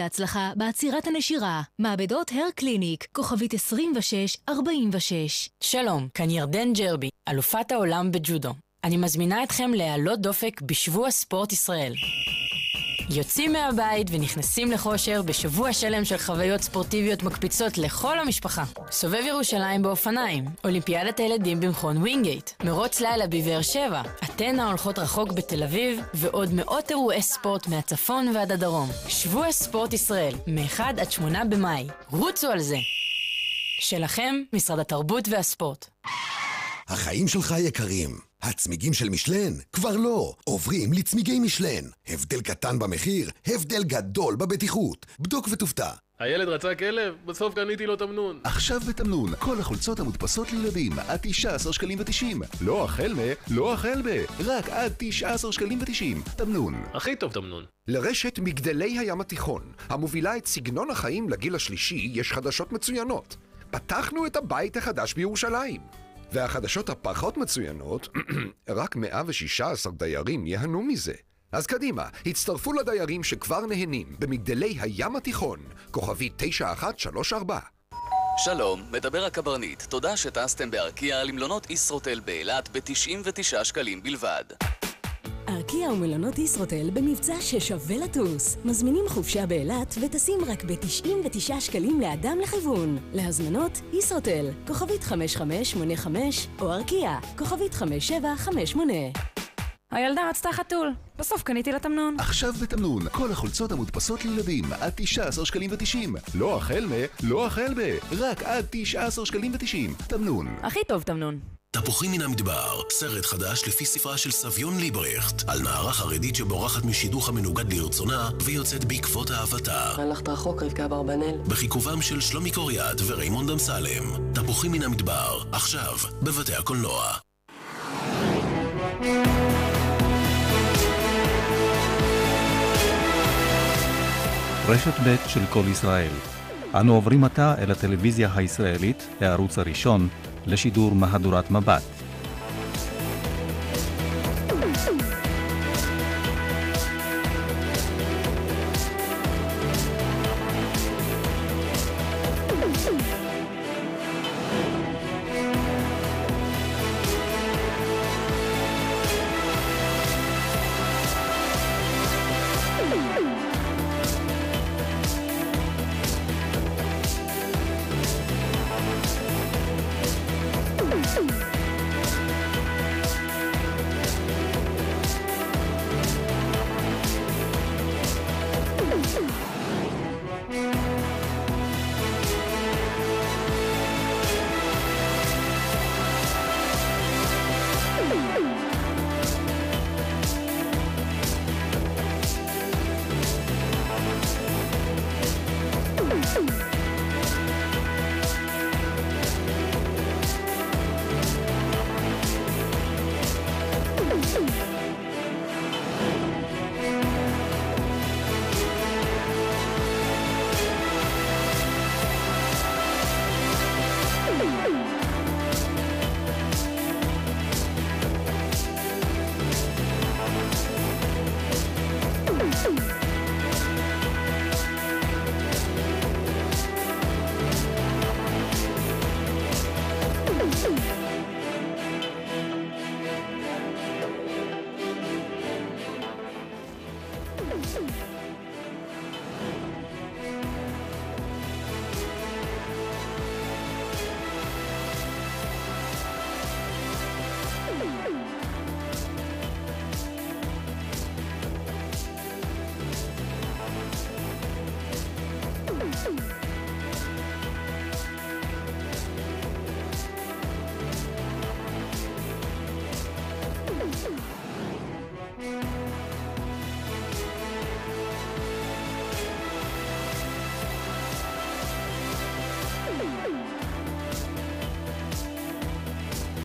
הצלחה בעצירת הנשירה. מעבדות הר קליניק, כוכבית 2646. שלום, כאן ירדן ג'רבי, אלופת העולם בג'ודו. אני מזמינה אתכם להעלות דופק בשבוע ספורט ישראל. יוצאים מהבית ונכנסים לכושר בשבוע שלם של חוויות ספורטיביות מקפיצות לכל המשפחה. סובב ירושלים באופניים, אולימפיאדת הילדים במכון ווינגייט, מרוץ לילה בבאר שבע, אתנה הולכות רחוק בתל אביב, ועוד מאות אירועי ספורט מהצפון ועד הדרום. שבוע ספורט ישראל, מ-1 עד 8 במאי. רוצו על זה! שלכם, משרד התרבות והספורט. החיים שלך יקרים. הצמיגים של משלן? כבר לא. עוברים לצמיגי משלן. הבדל קטן במחיר, הבדל גדול בבטיחות. בדוק ותופתע. הילד רצה כלב? בסוף קניתי לו תמנון. עכשיו בתמנון, כל החולצות המודפסות לילדים, עד 19 שקלים ו-90. לא החל מ... לא החל ב... רק עד 19 שקלים ו-90. תמנון. הכי טוב תמנון. לרשת מגדלי הים התיכון, המובילה את סגנון החיים לגיל השלישי, יש חדשות מצוינות. פתחנו את הבית החדש בירושלים. והחדשות הפחות מצוינות, רק 116 דיירים ייהנו מזה. אז קדימה, הצטרפו לדיירים שכבר נהנים במגדלי הים התיכון, כוכבי 9134. שלום, מדבר הקברניט. תודה שטסתם בארקיע למלונות ישרוטל באילת ב-99 שקלים בלבד. ארקיע ומלונות ישרוטל במבצע ששווה לטוס. מזמינים חופשה באילת וטסים רק ב-99 שקלים לאדם לכיוון. להזמנות ישרוטל, כוכבית 5585 או ארקיע, כוכבית 5758. הילדה רצתה חתול, בסוף קניתי לה תמנון. עכשיו בתמנון, כל החולצות המודפסות לילדים, עד 19 שקלים ו-90. לא החל מ... לא החל ב... רק עד 19 שקלים ו-90. תמנון. הכי טוב תמנון. תפוחים מן המדבר, סרט חדש לפי ספרה של סביון ליברכט, על נערה חרדית שבורחת משידוך המנוגד לרצונה ויוצאת בעקבות אהבתה. הלכת רחוק, רבקה ברבנאל. בחיכובם של שלומי קוריאט וריימונד אמסלם. תפוחים מן המדבר, עכשיו, בבתי הקולנוע. רשת ב' של כל ישראל. אנו עוברים עתה אל הטלוויזיה הישראלית, הערוץ הראשון, לשידור מהדורת מבט.